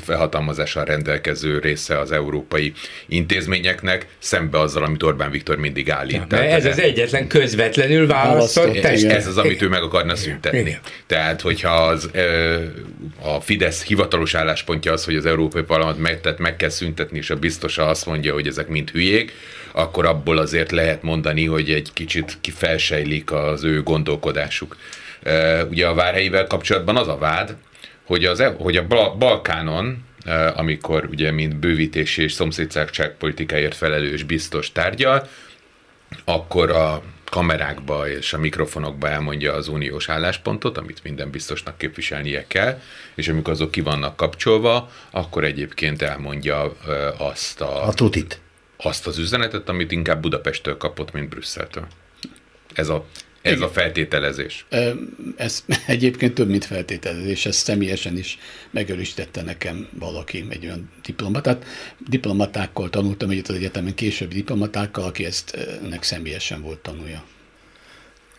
felhatalmazással rendelkező része az európai intézményeknek, szembe azzal, amit Orbán Viktor mindig állít. Mert ez az egyetlen közvetlenül választott igen. Ez az, amit ő meg akarna szüntetni. Igen. Tehát, hogyha az, a Fidesz hivatalos álláspontja az, hogy az Európai Parlament meg, tehát meg kell szüntetni, és a biztosa azt mondja, hogy ezek mind hülyék, akkor abból azért lehet mondani, hogy egy kicsit kifelsejlik az ő gondolkodásuk. Ugye a Várhelyivel kapcsolatban az a vád, hogy, az, e- hogy a Bal- Balkánon, amikor ugye mint bővítési és szomszédságpolitikáért felelős biztos tárgyal, akkor a kamerákba és a mikrofonokba elmondja az uniós álláspontot, amit minden biztosnak képviselnie kell, és amikor azok ki vannak kapcsolva, akkor egyébként elmondja azt, a, A tutit. Azt az üzenetet, amit inkább Budapesttől kapott, mint Brüsszeltől. Ez a, ez a feltételezés. Ez (laughs) egyébként több, mint feltételezés, ezt személyesen is megerősítette nekem valaki, egy olyan diplomatát. Diplomatákkal tanultam együtt az egyetemen, későbbi diplomatákkal, aki ezt ennek személyesen volt tanulja.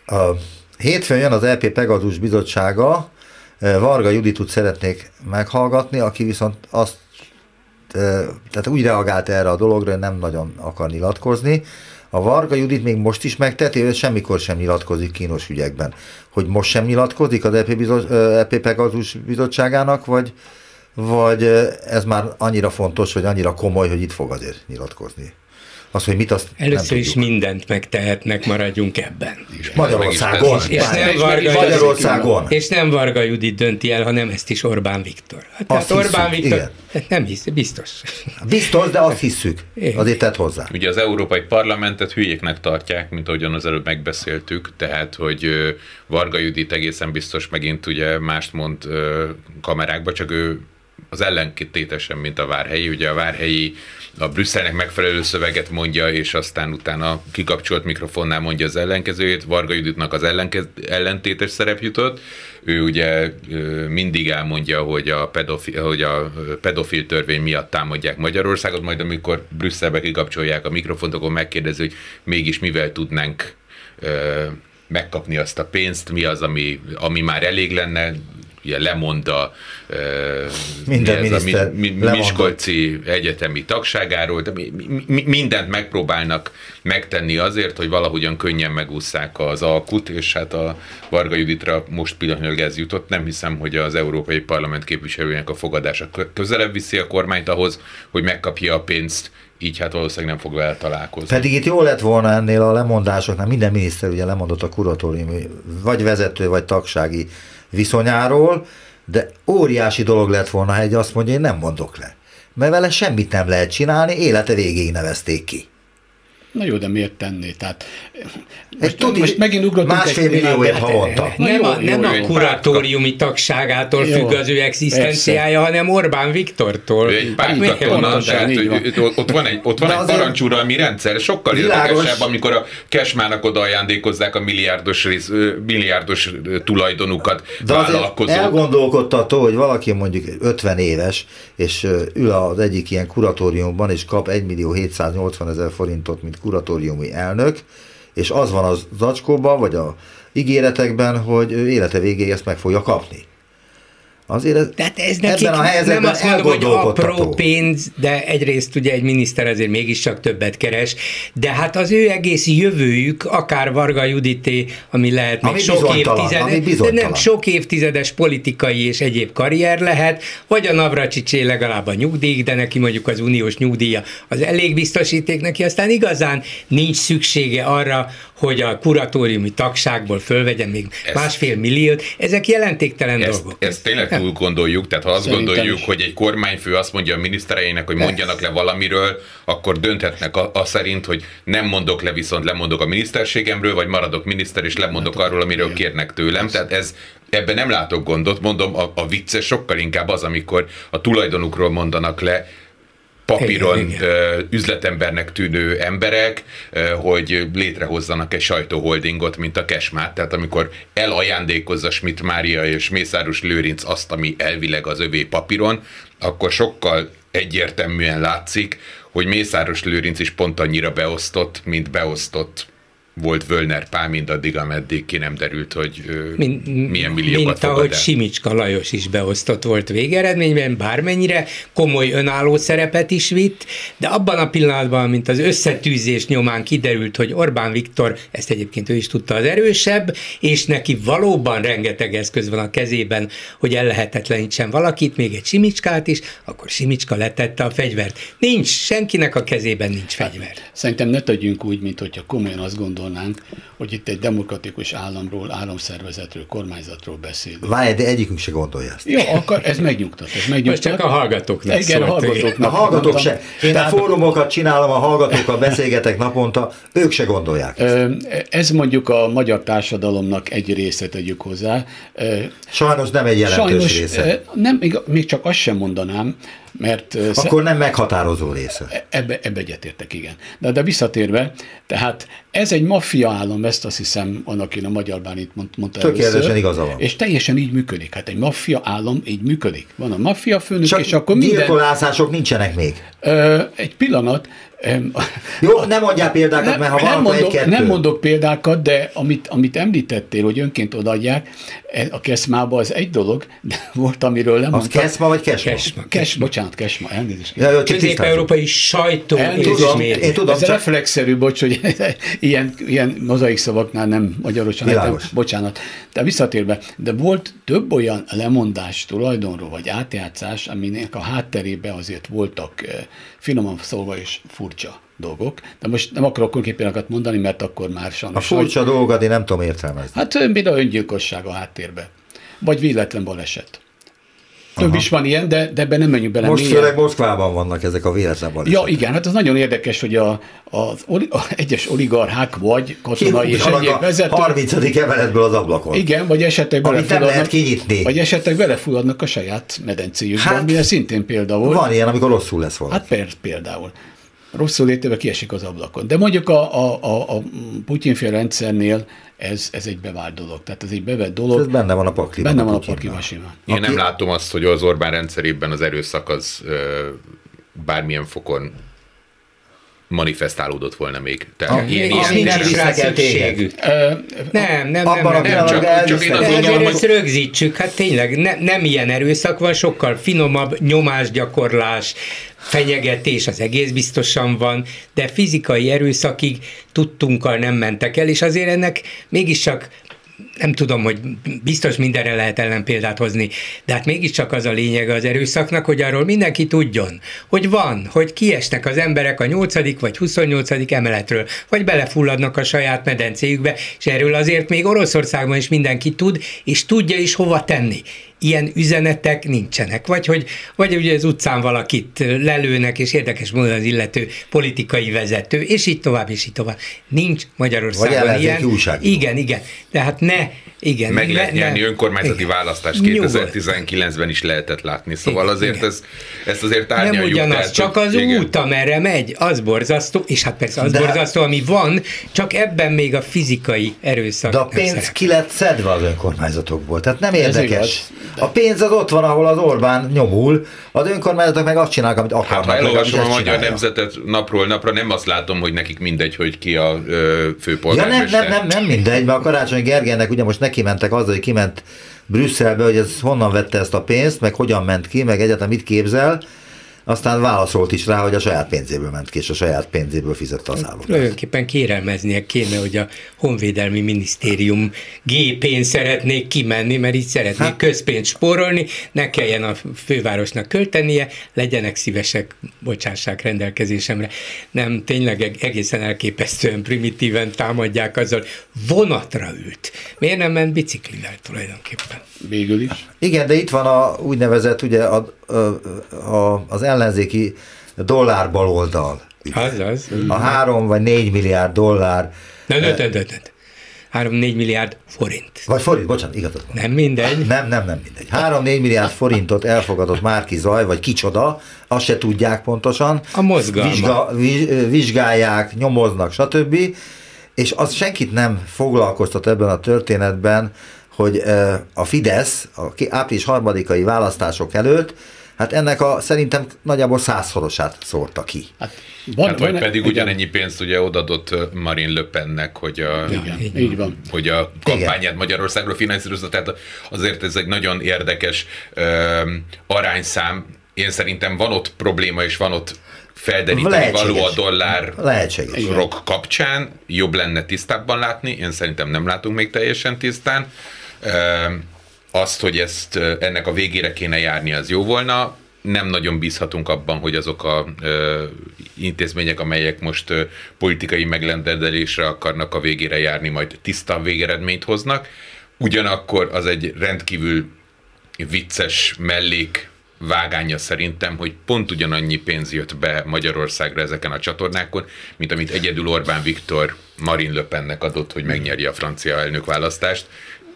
A hétfőn jön az EP Pegazus bizottsága, Varga Juditot szeretnék meghallgatni, aki viszont azt, tehát úgy reagált erre a dologra, hogy nem nagyon akar nyilatkozni. A Varga Judit még most is megteti, ő semmikor sem nyilatkozik kínos ügyekben. Hogy most sem nyilatkozik az EP, bizo- EP Pegazus bizottságának, vagy, vagy ez már annyira fontos, vagy annyira komoly, hogy itt fog azért nyilatkozni? Az, hogy mit azt Először is mindent megtehetnek, maradjunk ebben. Magyarországon. És, és, nem Varga Magyarországon. És nem Varga Judit dönti el, hanem ezt is Orbán Viktor. Hát, tehát Orbán hiszük, Viktor, igen. nem hisz, biztos. Biztos, de azt hiszük. Igen. Azért tett hozzá. Ugye az Európai Parlamentet hülyéknek tartják, mint ahogyan az előbb megbeszéltük, tehát, hogy Varga Judit egészen biztos megint ugye mást mond kamerákba, csak ő az ellentétesen, mint a Várhelyi. Ugye a Várhelyi a Brüsszelnek megfelelő szöveget mondja, és aztán utána kikapcsolt mikrofonnál mondja az ellenkezőjét. Varga Juditnak az ellenkez, ellentétes szerep jutott. Ő ugye mindig elmondja, hogy a pedofil, hogy a pedofil törvény miatt támadják Magyarországot, majd amikor Brüsszelbe kikapcsolják a mikrofont, akkor megkérdezi, hogy mégis mivel tudnánk megkapni azt a pénzt, mi az, ami, ami már elég lenne, ugye lemond a, Minden miniszter, a mi, mi, Miskolci egyetemi tagságáról, de mi, mi, mindent megpróbálnak megtenni azért, hogy valahogyan könnyen megúszszák az alkut, és hát a Varga Juditra most pillanatnyilag ez jutott. Nem hiszem, hogy az Európai Parlament képviselőjének a fogadása közelebb viszi a kormányt ahhoz, hogy megkapja a pénzt, így hát valószínűleg nem fog vele találkozni. Pedig itt jó lett volna ennél a lemondásoknál, minden miniszter ugye lemondott a kuratóriumi, vagy vezető, vagy tagsági viszonyáról, de óriási dolog lett volna, ha egy azt mondja, én nem mondok le. Mert vele semmit nem lehet csinálni, élete végéig nevezték ki. Na jó, de miért tenni? Tehát most, tudni, most megint ugrottunk másfél millióért havonta. Nem, jó, a, nem jó, a kuratóriumi tagságától jó, függ az ő egzisztenciája, hanem Orbán Viktortól. Egy tehát hogy ott van egy, ott van egy parancsuralmi rendszer, sokkal érdekesebb, amikor a Kesmának oda ajándékozzák a milliárdos, rész, milliárdos tulajdonukat De vállalkozók. elgondolkodtató, hogy valaki mondjuk 50 éves, és ül az egyik ilyen kuratóriumban, és kap 1 millió 780 ezer forintot, mint kuratóriumi elnök, és az van az zacskóban, vagy a ígéretekben, hogy élete végéig ezt meg fogja kapni. Azért ez, Tehát ez nekik ebben a helyzetben nem azt mondom, hogy apró pénz, de egyrészt ugye egy miniszter azért mégiscsak többet keres, de hát az ő egész jövőjük, akár Varga Judité, ami lehet még ami sok évtizedes, de nem sok évtizedes politikai és egyéb karrier lehet, vagy a Navracsicsé legalább a nyugdíj, de neki mondjuk az uniós nyugdíja az elég biztosíték neki, aztán igazán nincs szüksége arra, hogy a kuratóriumi tagságból fölvegyen még ez, másfél milliót, ezek jelentéktelen ezt, dolgok. Ezt tényleg túl gondoljuk, tehát ha azt Szerintem gondoljuk, is. hogy egy kormányfő azt mondja a minisztereinek, hogy mondjanak le valamiről, akkor dönthetnek a, a szerint, hogy nem mondok le, viszont lemondok a miniszterségemről, vagy maradok miniszter, és lemondok hát, arról, amiről kérnek tőlem. Tehát ez ebben nem látok gondot, mondom, a, a vicces sokkal inkább az, amikor a tulajdonukról mondanak le, papíron igen, igen. üzletembernek tűnő emberek, hogy létrehozzanak egy sajtóholdingot, mint a Kesmát. Tehát amikor elajándékozza Schmidt Mária és Mészáros Lőrinc azt, ami elvileg az övé papíron, akkor sokkal egyértelműen látszik, hogy Mészáros Lőrinc is pont annyira beosztott, mint beosztott volt Völner Pál mindaddig, ameddig ki nem derült, hogy mint, milyen milliókat Mint ahogy el. Simicska Lajos is beosztott volt végeredményben, bármennyire komoly önálló szerepet is vitt, de abban a pillanatban, mint az összetűzés nyomán kiderült, hogy Orbán Viktor, ezt egyébként ő is tudta az erősebb, és neki valóban rengeteg eszköz van a kezében, hogy ellehetetlenítsen valakit, még egy Simicskát is, akkor Simicska letette a fegyvert. Nincs, senkinek a kezében nincs fegyver. Szerintem ne tegyünk úgy, mint hogyha komolyan azt gondol gondolnánk, hogy itt egy demokratikus államról, államszervezetről, kormányzatról beszélünk. Várj, de egyikünk se gondolja ezt. Jó, akkor ez megnyugtat. Ez megnyugtat. Most csak a hallgatóknak Igen, a hallgatóknak. A hallgatók se. Én a fórumokat csinálom, a hallgatókkal beszélgetek naponta, ők se gondolják ezt. Ez mondjuk a magyar társadalomnak egy része tegyük hozzá. Sajnos nem egy jelentős Sajnos, része. Nem, még csak azt sem mondanám, mert... Akkor nem meghatározó része. Ebbe, ebbe egyetértek, igen. De, de visszatérve, tehát ez egy maffia állam, ezt azt hiszem, annak én a magyar bánit mondta Tökéletesen igaza van. És teljesen így működik. Hát egy maffia állam így működik. Van a maffia főnök, Csak és akkor minden... nincsenek még. Egy pillanat, jó, nem mondjál példákat, nem, mert ha nem, mondok, mondok, egy nem mondok példákat, de amit, amit említettél, hogy önként odaadják, e, a keszmába az egy dolog, de volt, amiről nem Az keszma vagy kesma? Kesma. Kes, bocsánat, kesma, elnézést. Ja, jó. Közép-európai sajtó Tudom, én tudom, Ez csak- reflexzerű, bocs, hogy (laughs) ilyen, ilyen mozaik szavaknál nem magyarosan, nem, bocsánat. De visszatérve, de volt több olyan lemondás tulajdonról, vagy átjátszás, aminek a hátterében azért voltak eh, finoman szólva is furcsa dolgok. De most nem akarok konkrét példákat mondani, mert akkor már A sajnos... furcsa dolgokat én nem tudom értelmezni. Hát például öngyilkosság a háttérbe. Vagy véletlen baleset. Több Aha. is van ilyen, de, de ebben nem menjünk bele. Most mélyen. főleg Moszkvában vannak ezek a véletlen balesetek. Ja, igen, hát az nagyon érdekes, hogy a, az oli, a egyes oligarchák vagy katonai és egyéb vezetők, 30. emeletből az ablakon. igen, vagy esetleg belefulladnak, vagy esetleg belefulladnak a saját medencéjükben, Hát, mire szintén például. Van ilyen, amikor rosszul lesz valami. Hát per, például. Rosszul létéve kiesik az ablakon. De mondjuk a, a, a, a Putyinféle rendszernél ez, ez egy bevált dolog. Tehát ez egy bevett dolog. Ez benne van a pakliban. Benne van a pakliban simán. Én Aki- nem látom azt, hogy az Orbán rendszerében az erőszak az bármilyen fokon manifestálódott volna még. Tehát Ah, ilyen, ilyen, nem ilyen, szükségük. Ö, Nem, nem, Abban nem, a nem, nem. csak- csak én azt azért mondom, ezt rögzítsük, hát tényleg ne, nem ilyen erőszak van, sokkal finomabb nyomásgyakorlás, fenyegetés, az egész biztosan van, de fizikai erőszakig tudtunkkal nem mentek el, és azért ennek mégiscsak nem tudom, hogy biztos mindenre lehet ellenpéldát hozni, de hát mégiscsak az a lényeg az erőszaknak, hogy arról mindenki tudjon, hogy van, hogy kiesnek az emberek a 8. vagy 28. emeletről, vagy belefulladnak a saját medencéjükbe, és erről azért még Oroszországban is mindenki tud, és tudja is hova tenni. Ilyen üzenetek nincsenek. Vagy hogy vagy ugye az utcán valakit lelőnek, és érdekes módon az illető politikai vezető, és így tovább, és így tovább. Nincs Vagy Magyarországon ellenzéki ilyen. újságíró. Igen, igen. Tehát ne, igen. meg lehet ne, nyerni ne. önkormányzati Igen. választást Nyugodt. 2019-ben is lehetett látni, szóval Igen, azért igen. ez, ezt azért Nem árnyaljuk. ugyanaz, tehát, csak az igen. út, amerre megy, az borzasztó, és hát persze az De- borzasztó, ami van, csak ebben még a fizikai erőszak. De a nem pénz szerepel. ki lett szedve az önkormányzatokból. Tehát nem érdekes. A pénz az ott van, ahol az Orbán nyomul, az önkormányzatok meg azt csinálnak, amit akarnak. Hát ha elolvasom a magyar nemzetet napról napra, nem azt látom, hogy nekik mindegy, hogy ki a ö, Ja, nem, főpolgármester. nem, nem, nem mindegy, mert a Karácsony Gergelynek ugye most neki mentek azzal, hogy kiment Brüsszelbe, hogy ez honnan vette ezt a pénzt, meg hogyan ment ki, meg egyáltalán mit képzel, aztán válaszolt is rá, hogy a saját pénzéből ment ki, és a saját pénzéből fizette az állomást. Tulajdonképpen kérelmeznie kéne, hogy a Honvédelmi Minisztérium gépén szeretnék kimenni, mert így szeretnék Hát- közpénzt spórolni, ne kelljen a fővárosnak költenie, legyenek szívesek, bocsássák rendelkezésemre. Nem, tényleg eg- egészen elképesztően primitíven támadják azzal, vonatra ült. Miért nem ment biciklivel tulajdonképpen? végül is. Igen, de itt van a úgynevezett, ugye a, a, az ellenzéki dollár baloldal. Az, az. A három vagy négy milliárd dollár, Ne, ne, ne, ne, ne. 3-4 milliárd forint. vagy forint, bocsánat, igazad van. Nem mindegy. Nem, nem, nem mindegy. 3-4 milliárd forintot elfogadott Márki Zaj, vagy kicsoda, azt se tudják pontosan. A mozgalma. Vizsga, viz- vizsgálják, nyomoznak, stb. És az senkit nem foglalkoztat ebben a történetben, hogy a Fidesz a április harmadikai választások előtt, hát ennek a szerintem nagyjából százszorosát szórta ki. Hát, van, Hát, vagy van- pedig igen. ugyanennyi pénzt ugye odadott Marine Le Pennek, hogy a, Igen, így van. hogy a kampányát Magyarországról finanszírozza, tehát azért ez egy nagyon érdekes ö, arányszám. Én szerintem van ott probléma, és van ott felderíteni Lehetséges. való a dollár Lehetséges. Igen. rock kapcsán. Jobb lenne tisztábban látni, én szerintem nem látunk még teljesen tisztán. Ö, Azt, hogy ezt ennek a végére kéne járni, az jó volna. Nem nagyon bízhatunk abban, hogy azok a ö, intézmények, amelyek most ö, politikai meglendedelésre akarnak a végére járni, majd tiszta végeredményt hoznak. Ugyanakkor az egy rendkívül vicces mellék vágánya szerintem, hogy pont ugyanannyi pénz jött be Magyarországra ezeken a csatornákon, mint amit egyedül Orbán Viktor Marine Le adott, hogy megnyerje a francia elnökválasztást,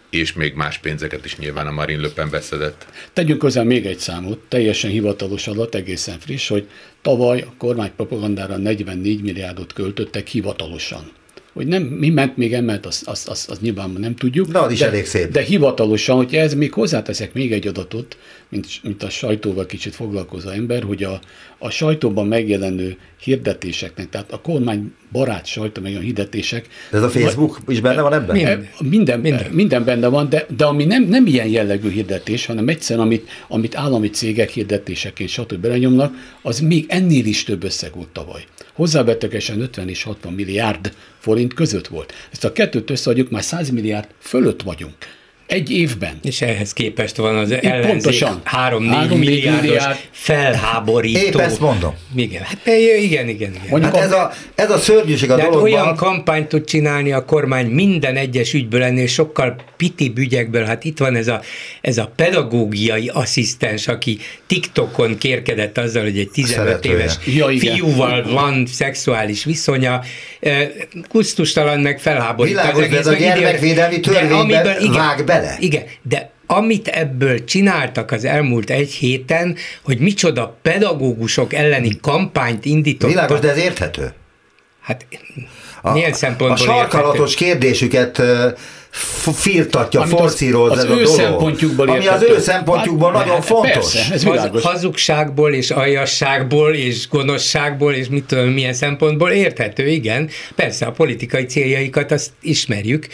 és még más pénzeket is nyilván a Marine Le Pen beszedett. Tegyünk hozzá még egy számot, teljesen hivatalos adat, egészen friss, hogy tavaly a kormány propagandára 44 milliárdot költöttek hivatalosan. Hogy nem, mi ment még emellett, azt az, az, az nyilván nem tudjuk. De az is elég szép. De hivatalosan, hogyha ez még hozzáteszek még egy adatot, mint, mint a sajtóval kicsit foglalkozó ember, hogy a, a sajtóban megjelenő hirdetéseknek, tehát a kormány barát sajtó, meg a hirdetések. De ez a Facebook is benne van ebben? Minden, minden, minden. minden benne van, de, de ami nem, nem ilyen jellegű hirdetés, hanem egyszerűen, amit, amit állami cégek hirdetéseként stb. belenyomnak, az még ennél is több összeg volt tavaly. Hozzávetőkesen 50 és 60 milliárd forint között volt. Ezt a kettőt összeadjuk, már 100 milliárd fölött vagyunk. Egy évben. És ehhez képest van az ellenzék 3-4 milliárdos milliárd. felháborító. Épp ezt mondom. Igen, hát igen, igen, igen. Mondjuk hát ez, a, ez a szörnyűség a De hát dologban. olyan kampányt tud csinálni a kormány minden egyes ügyből ennél sokkal piti ügyekből. Hát itt van ez a, ez a pedagógiai asszisztens, aki TikTokon kérkedett azzal, hogy egy 15 Szeretője. éves ja, fiúval van szexuális viszonya. Kusztustalan meg felháborít. Világos, de ez a gyermekvédelmi törvényben vág be bele. Igen, de amit ebből csináltak az elmúlt egy héten, hogy micsoda pedagógusok elleni kampányt indítottak. Világos, de ez érthető. Hát a, milyen szempontból A sarkalatos érthető? kérdésüket firtatja, forcíroz ez a dolog. szempontjukból Ami az ő szempontjukból hát, nagyon hát, fontos. Persze, ez világos. Hazugságból és aljasságból és gonoszságból és mit tudom, milyen szempontból érthető, igen. Persze a politikai céljaikat azt ismerjük,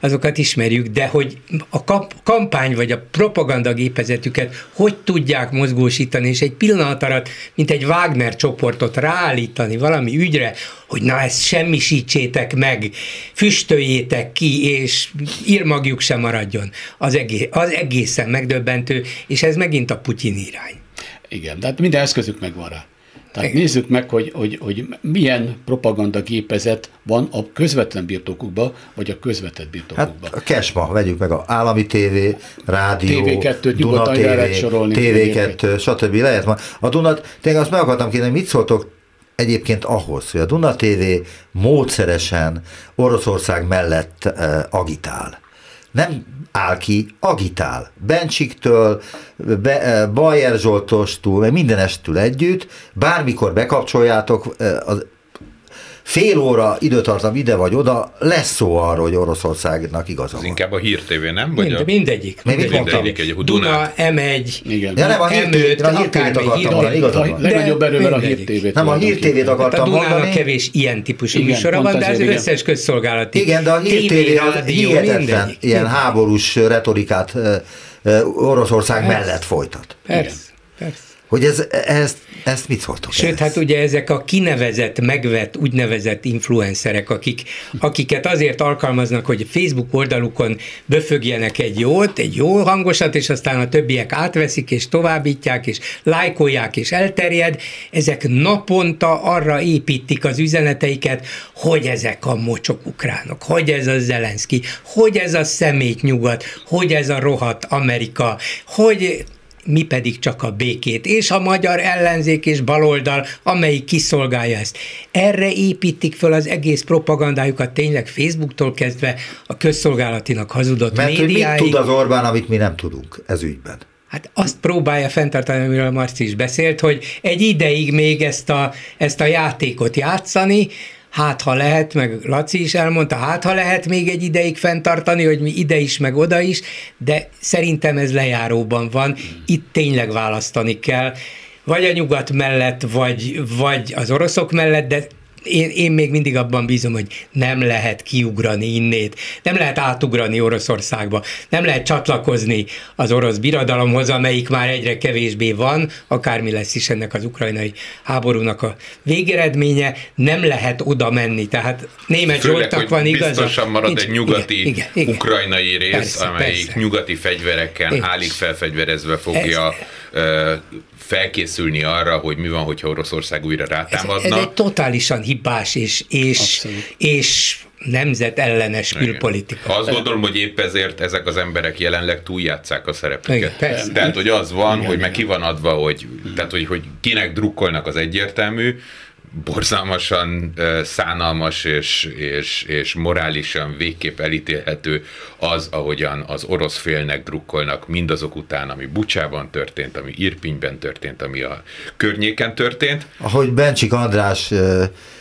azokat ismerjük, de hogy a kampány vagy a propaganda gépezetüket hogy tudják mozgósítani, és egy pillanat alatt, mint egy Wagner csoportot ráállítani valami ügyre, hogy na ezt semmisítsétek meg, füstöljétek ki, és írmagjuk sem maradjon. Az, egész, az egészen megdöbbentő, és ez megint a Putyin irány. Igen, de hát minden eszközük megvan rá. Tehát Igen. nézzük meg, hogy, hogy, hogy milyen propaganda gépezet van a közvetlen birtokukban, vagy a közvetett birtokukban. Hát a Kesma, vegyük meg a állami tévé, rádió, TV2, Duna TV, sorolni, TV2, stb. Lehet ma. A Dunat, tényleg azt meg akartam kérdezni, mit szóltok egyébként ahhoz, hogy a Duna TV módszeresen Oroszország mellett uh, agitál. Nem áll ki, agitál. Bencsiktől, Be, Bajer Zsoltostól, mindenestől együtt, bármikor bekapcsoljátok, az fél óra időtartam ide vagy oda, lesz szó arról, hogy Oroszországnak igaza van. inkább a hírtévé, nem? Vagy Mind, a... Mindegyik. Mindegyik, mindegyik egy, Duna, M1, Igen. Ja, nem, a hírtévét, a hírtévét akartam mondani, igazad van. Legnagyobb erővel a hírtévét. Nem, a hírtévét akartam mondani. A Dunának kevés ilyen típusú műsora van, de az összes közszolgálati Igen, de a hírtévé az hihetetlen ilyen háborús retorikát Oroszország mellett folytat. Persze, persze. Hogy ez, ezt, ezt mit szóltok? Sőt, ehhez? hát ugye ezek a kinevezett, megvett, úgynevezett influencerek, akik, akiket azért alkalmaznak, hogy Facebook oldalukon böfögjenek egy jót, egy jó hangosat, és aztán a többiek átveszik, és továbbítják, és lájkolják, és elterjed, ezek naponta arra építik az üzeneteiket, hogy ezek a mocsok ukránok, hogy ez a Zelenszky, hogy ez a szemét nyugat, hogy ez a rohadt Amerika, hogy mi pedig csak a békét, és a magyar ellenzék és baloldal, amelyik kiszolgálja ezt. Erre építik föl az egész propagandájukat, tényleg Facebooktól kezdve a közszolgálatinak hazudott Mert médiáig. mit tud az Orbán, amit mi nem tudunk ez ügyben? Hát azt próbálja fenntartani, amiről Marci is beszélt, hogy egy ideig még ezt a, ezt a játékot játszani, hát ha lehet, meg Laci is elmondta, hát ha lehet még egy ideig fenntartani, hogy mi ide is, meg oda is, de szerintem ez lejáróban van, itt tényleg választani kell, vagy a nyugat mellett, vagy, vagy az oroszok mellett, de én, én még mindig abban bízom, hogy nem lehet kiugrani innét, nem lehet átugrani Oroszországba, nem lehet csatlakozni az orosz birodalomhoz, amelyik már egyre kevésbé van, akármi lesz is ennek az ukrajnai háborúnak a végeredménye, nem lehet oda menni. Tehát német Főleg, Zsoltak van igaz. Biztosan marad Nincs, egy nyugati igen, igen, igen. ukrajnai rész, persze, amelyik persze. nyugati fegyverekkel állig felfegyverezve fogja Ez, felkészülni arra, hogy mi van, hogyha Oroszország újra rátámadna. Ez, ez egy totálisan hibás és, és, és nemzetellenes külpolitika. Azt gondolom, hogy épp ezért ezek az emberek jelenleg túljátszák a szerepüket. Igen, tehát, hogy az van, igen, hogy meg ki van adva, hogy, tehát, hogy, hogy kinek drukkolnak az egyértelmű, borzalmasan szánalmas és, és, és morálisan végképp elítélhető az, ahogyan az orosz félnek drukkolnak mindazok után, ami Bucsában történt, ami Irpinyben történt, ami a környéken történt. Ahogy Bencsik András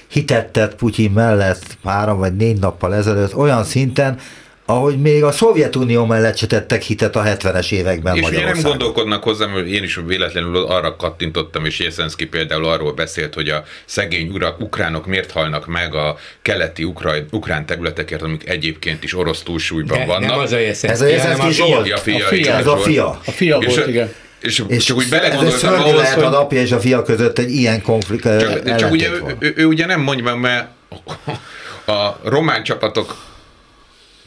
hitettet Putyin mellett három vagy négy nappal ezelőtt olyan szinten, ahogy még a Szovjetunió mellett se tettek hitet a 70-es években És ugye nem gondolkodnak hozzám, hogy én is véletlenül arra kattintottam, és Jeszenszki például arról beszélt, hogy a szegény ura, ukránok miért halnak meg a keleti ukrán, ukrán területekért, amik egyébként is orosz túlsúlyban De vannak. nem az a Jeszenszki, Ez a Jeszenszki Zsolt. A fia, A fia. igen, Ez a fia. A fia És, volt, igen. és, És csak úgy belegondoltam szörnyű ahhoz, lehet hogy... az apja és a fia között egy ilyen konflikt Csak, csak ugye ő, ő, ő, ugye nem mondja mert a román csapatok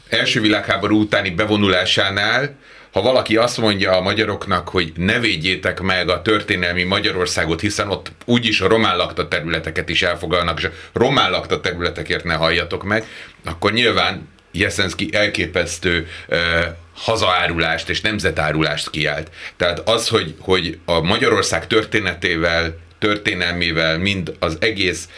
első világháború utáni bevonulásánál, ha valaki azt mondja a magyaroknak, hogy ne védjétek meg a történelmi Magyarországot, hiszen ott úgyis a román lakta területeket is elfoglalnak, és a román lakta területekért ne halljatok meg, akkor nyilván Jeszenszki elképesztő uh, hazaárulást és nemzetárulást kiált. Tehát az, hogy, hogy a Magyarország történetével történelmével, mind az egész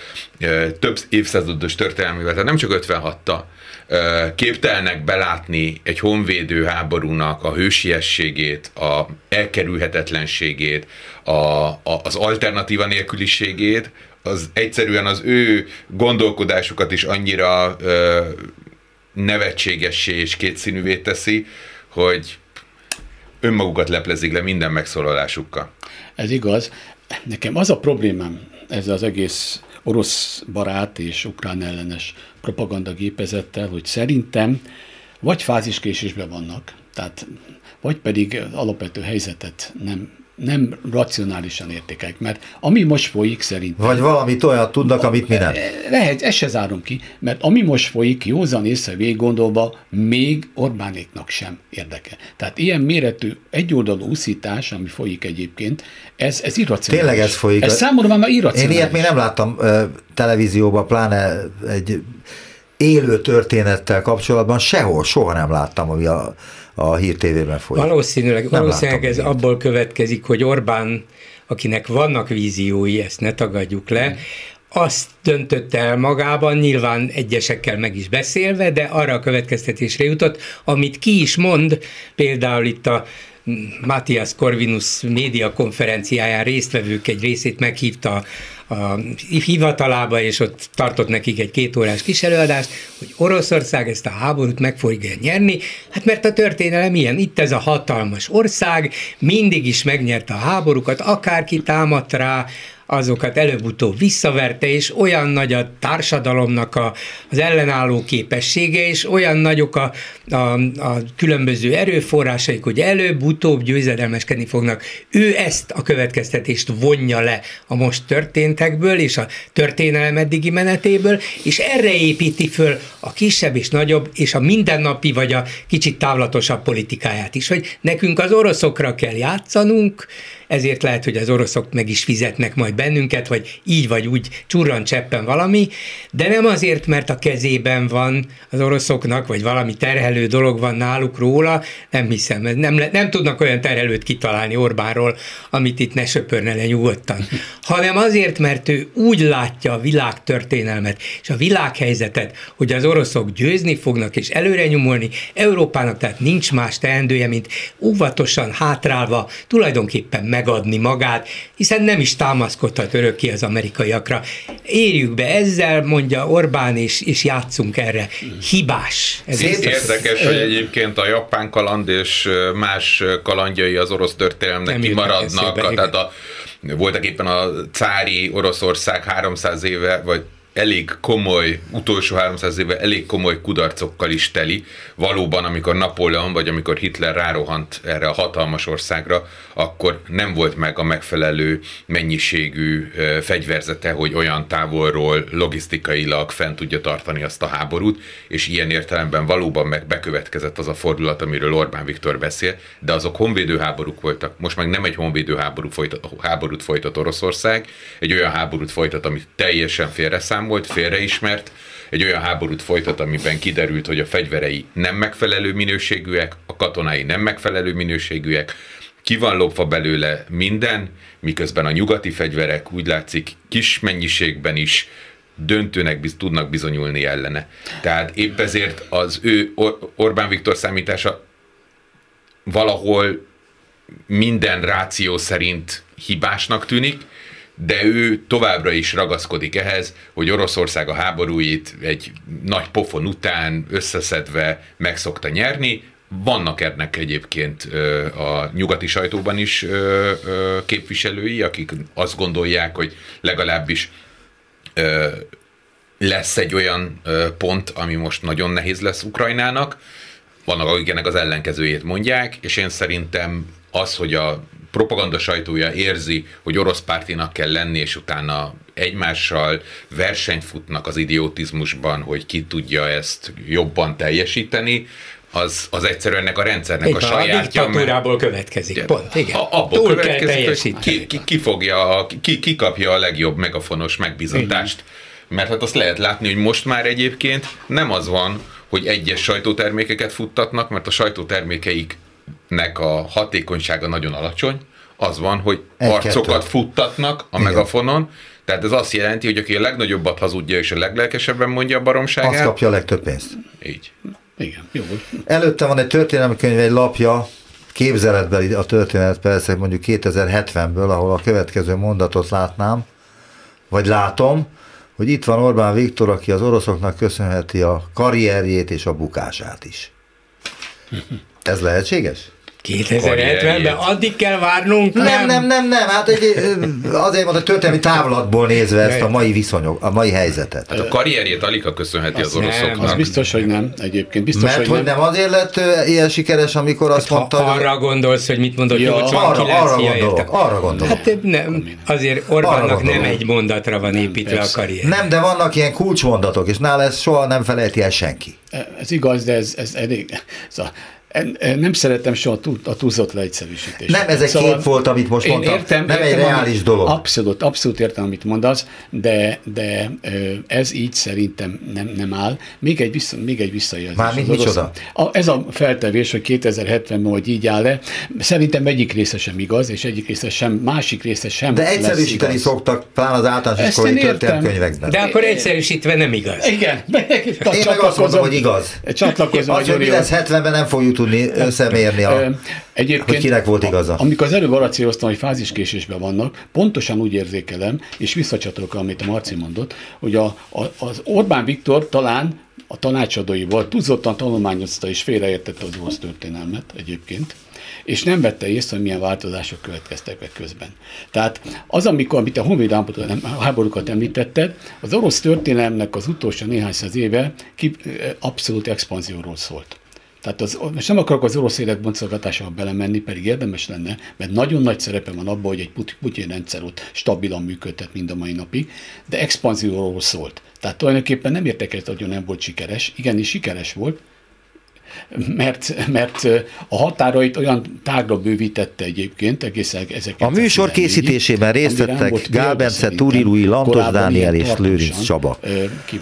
több évszázados történelmével, tehát nem csak 56-ta, ö, képtelnek belátni egy honvédő háborúnak a hősiességét, a elkerülhetetlenségét, a, a, az alternatíva nélküliségét, az egyszerűen az ő gondolkodásukat is annyira ö, nevetségessé és kétszínűvé teszi, hogy önmagukat leplezik le minden megszólalásukkal. Ez igaz. Nekem az a problémám ezzel az egész orosz barát és ukrán ellenes propaganda gépezettel, hogy szerintem vagy fáziskésésben vannak, tehát vagy pedig alapvető helyzetet nem, nem racionálisan értékelik, mert ami most folyik szerintem... Vagy valamit olyat tudnak, amit mi nem. Lehet, ezt se zárom ki, mert ami most folyik, józan észre végig gondolva, még Orbánéknak sem érdeke. Tehát ilyen méretű egyoldalú úszítás, ami folyik egyébként, ez, ez irracionális. Tényleg ez folyik. Ez számomra már irracionális. Én ilyet még nem láttam ö, televízióban, pláne egy élő történettel kapcsolatban, sehol, soha nem láttam, ami a, a hír tévében folyik. Valószínűleg, Nem valószínűleg ez ilyet. abból következik, hogy Orbán, akinek vannak víziói, ezt ne tagadjuk le, azt döntötte el magában, nyilván egyesekkel meg is beszélve, de arra a következtetésre jutott, amit ki is mond, például itt a Matthias Corvinus média konferenciáján résztvevők egy részét meghívta a hivatalába, és ott tartott nekik egy kétórás kis előadást, hogy Oroszország ezt a háborút meg fogja nyerni, hát mert a történelem ilyen, itt ez a hatalmas ország, mindig is megnyerte a háborúkat, akárki támadt rá, azokat előbb-utóbb visszaverte, és olyan nagy a társadalomnak a, az ellenálló képessége, és olyan nagyok a, a, a különböző erőforrásaik, hogy előbb-utóbb győzedelmeskedni fognak. Ő ezt a következtetést vonja le a most történtekből, és a történelem eddigi menetéből, és erre építi föl a kisebb és nagyobb, és a mindennapi, vagy a kicsit távlatosabb politikáját is, hogy nekünk az oroszokra kell játszanunk, ezért lehet, hogy az oroszok meg is fizetnek majd bennünket, vagy így vagy úgy csurran cseppen valami, de nem azért, mert a kezében van az oroszoknak, vagy valami terhelő dolog van náluk róla, nem hiszem, nem, nem tudnak olyan terhelőt kitalálni Orbánról, amit itt ne söpörne le nyugodtan, hanem azért, mert ő úgy látja a világ történelmet és a világhelyzetet, hogy az oroszok győzni fognak és előre nyomulni, Európának tehát nincs más teendője, mint óvatosan hátrálva tulajdonképpen megadni magát, hiszen nem is támaszkodhat örökké az amerikaiakra. Érjük be ezzel, mondja Orbán, és, és játszunk erre. Hibás. Ez Szép-. Érdekes, hogy egyébként a japán kaland és más kalandjai az orosz történelemnek kimaradnak. tehát a, voltak éppen a cári Oroszország 300 éve, vagy elég komoly, utolsó 300 éve elég komoly kudarcokkal is teli. Valóban, amikor Napóleon vagy amikor Hitler rárohant erre a hatalmas országra, akkor nem volt meg a megfelelő mennyiségű fegyverzete, hogy olyan távolról logisztikailag fent tudja tartani azt a háborút, és ilyen értelemben valóban meg bekövetkezett az a fordulat, amiről Orbán Viktor beszél, de azok honvédő háborúk voltak. Most meg nem egy honvédő háború folytat, háborút folytat Oroszország, egy olyan háborút folytat, amit teljesen félreszámolt, félreismert, egy olyan háborút folytat, amiben kiderült, hogy a fegyverei nem megfelelő minőségűek, a katonái nem megfelelő minőségűek, ki van lopva belőle minden, miközben a nyugati fegyverek úgy látszik kis mennyiségben is döntőnek biz, tudnak bizonyulni ellene. Tehát épp ezért az ő Or- Orbán Viktor számítása valahol minden ráció szerint hibásnak tűnik, de ő továbbra is ragaszkodik ehhez, hogy Oroszország a háborúit egy nagy pofon után összeszedve meg szokta nyerni, vannak ennek egyébként a nyugati sajtóban is képviselői, akik azt gondolják, hogy legalábbis lesz egy olyan pont, ami most nagyon nehéz lesz Ukrajnának. Vannak, akik ennek az ellenkezőjét mondják, és én szerintem az, hogy a propaganda sajtója érzi, hogy orosz pártinak kell lenni, és utána egymással versenyt futnak az idiotizmusban, hogy ki tudja ezt jobban teljesíteni, az, az egyszerűen ennek a rendszernek Igen, a sajátja. A diktatúrából mert, következik, igen, pont, igen. A, abból Túl következik, hogy ki, ki, ki, fogja, ki, ki kapja a legjobb megafonos megbizatást. Mert hát azt lehet látni, hogy most már egyébként nem az van, hogy egyes sajtótermékeket futtatnak, mert a sajtótermékeiknek a hatékonysága nagyon alacsony. Az van, hogy Egy arcokat kettő. futtatnak a Igen. megafonon, tehát ez azt jelenti, hogy aki a legnagyobbat hazudja és a leglelkesebben mondja a baromságát. Az kapja a legtöbb pénzt. Így. Igen, jó. Előtte van egy történelmi könyv, egy lapja, képzeletbeli a történet persze mondjuk 2070-ből, ahol a következő mondatot látnám, vagy látom, hogy itt van Orbán Viktor, aki az oroszoknak köszönheti a karrierjét és a bukását is. Ez lehetséges? 2070-ben addig kell várnunk? Nem, nem, nem, nem, nem. hát egy, azért mondom, történelmi távlatból nézve ezt a mai viszonyok, a mai helyzetet. Hát a karrierjét Alika köszönheti az oroszoknak. Nem, az biztos, hogy nem egyébként. Biztos, Mert hogy, hogy nem. nem azért lett ilyen sikeres, amikor azt hát, mondta, ha, hogy... Arra gondolsz, hogy mit mondott ja, 89 arra, arra gondolok, arra gondolok. Hát nem, azért Orbánnak nem egy mondatra van építve nem, a karrier. Nem, de vannak ilyen kulcsmondatok, és nála ezt soha nem felejti el senki. Ez igaz, de ez, ez elég... Ez a, nem szeretem soha a túlzott leegyszerűsítést. Nem, ez egy szóval kép volt, amit most mondtam. Értem, nem értem, egy reális dolog. Abszolút, abszolút értem, amit mondasz, de, de ez így szerintem nem, nem áll. Még egy, vissza, még egy visszajelzés. Mármint micsoda? A, ez a feltevés, hogy 2070-ben, hogy így áll-e, szerintem egyik része sem igaz, és egyik része sem, másik része sem De egyszerűsíteni szoktak, talán az általános iskolai történelmkönyvekben. De akkor egyszerűsítve nem igaz. Igen. Én meg azt mondom, hogy igaz. Csatlakozom. Az, hogy mi lesz 70-ben nem fogjuk tudni összemérni, a, Egyébként, hogy kinek volt igaza. Amikor az előbb arra hogy fáziskésésben vannak, pontosan úgy érzékelem, és visszacsatolok, amit a Marci mondott, hogy a, a, az Orbán Viktor talán a tanácsadóival túlzottan tanulmányozta és félreértette az orosz történelmet egyébként, és nem vette észre, hogy milyen változások következtek be közben. Tehát az, amikor, amit a honvéd háborúkat említetted, az orosz történelemnek az utolsó néhány száz éve abszolút expanzióról szólt. Tehát az, most nem akarok az orosz élet boncolgatásába belemenni, pedig érdemes lenne, mert nagyon nagy szerepe van abban, hogy egy Putyin rendszer ott stabilan működtet mind a mai napig, de expanzióról szólt. Tehát tulajdonképpen nem értek hogy nem volt sikeres, igenis sikeres volt, mert, mert a határait olyan tágra bővítette egyébként egészen ezek. A műsor készítésében részt vettek Gál Bence, Túri Lui, Lantos Dániel és Lőrinc Csaba.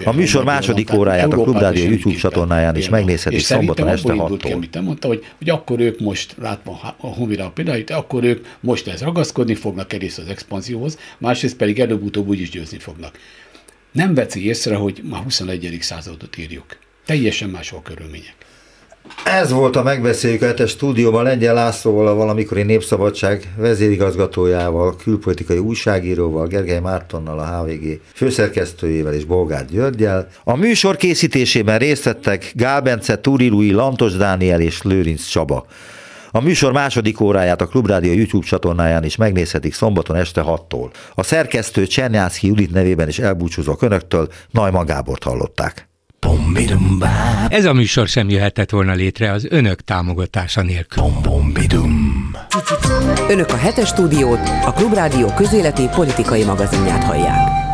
A műsor második óráját a Klubrádió YouTube csatornáján is megnézhetik szombaton este 6 ki, amit mondta, hogy, hogy akkor ők most, látva a Honvira példáit, akkor ők most ez ragaszkodni fognak egyrészt az expanzióhoz, másrészt pedig előbb-utóbb úgyis győzni fognak. Nem veci észre, hogy ma 21. századot írjuk. Teljesen máshol körülmények. Ez volt a megbeszéljük a stúdióban Lengyel Lászlóval, a valamikori Népszabadság vezérigazgatójával, külpolitikai újságíróval, Gergely Mártonnal, a HVG főszerkesztőjével és Bolgár Györgyel. A műsor készítésében részt vettek Gál Bence, Túri Lui, Lantos Dániel és Lőrinc Csaba. A műsor második óráját a Klubrádió YouTube csatornáján is megnézhetik szombaton este 6-tól. A szerkesztő Csernyászki Judit nevében is elbúcsúzok önöktől, Najman Gábort hallották. Ez a műsor sem jöhetett volna létre az önök támogatása nélkül. Önök a hetes stúdiót, a Klubrádió közéleti politikai magazinját hallják.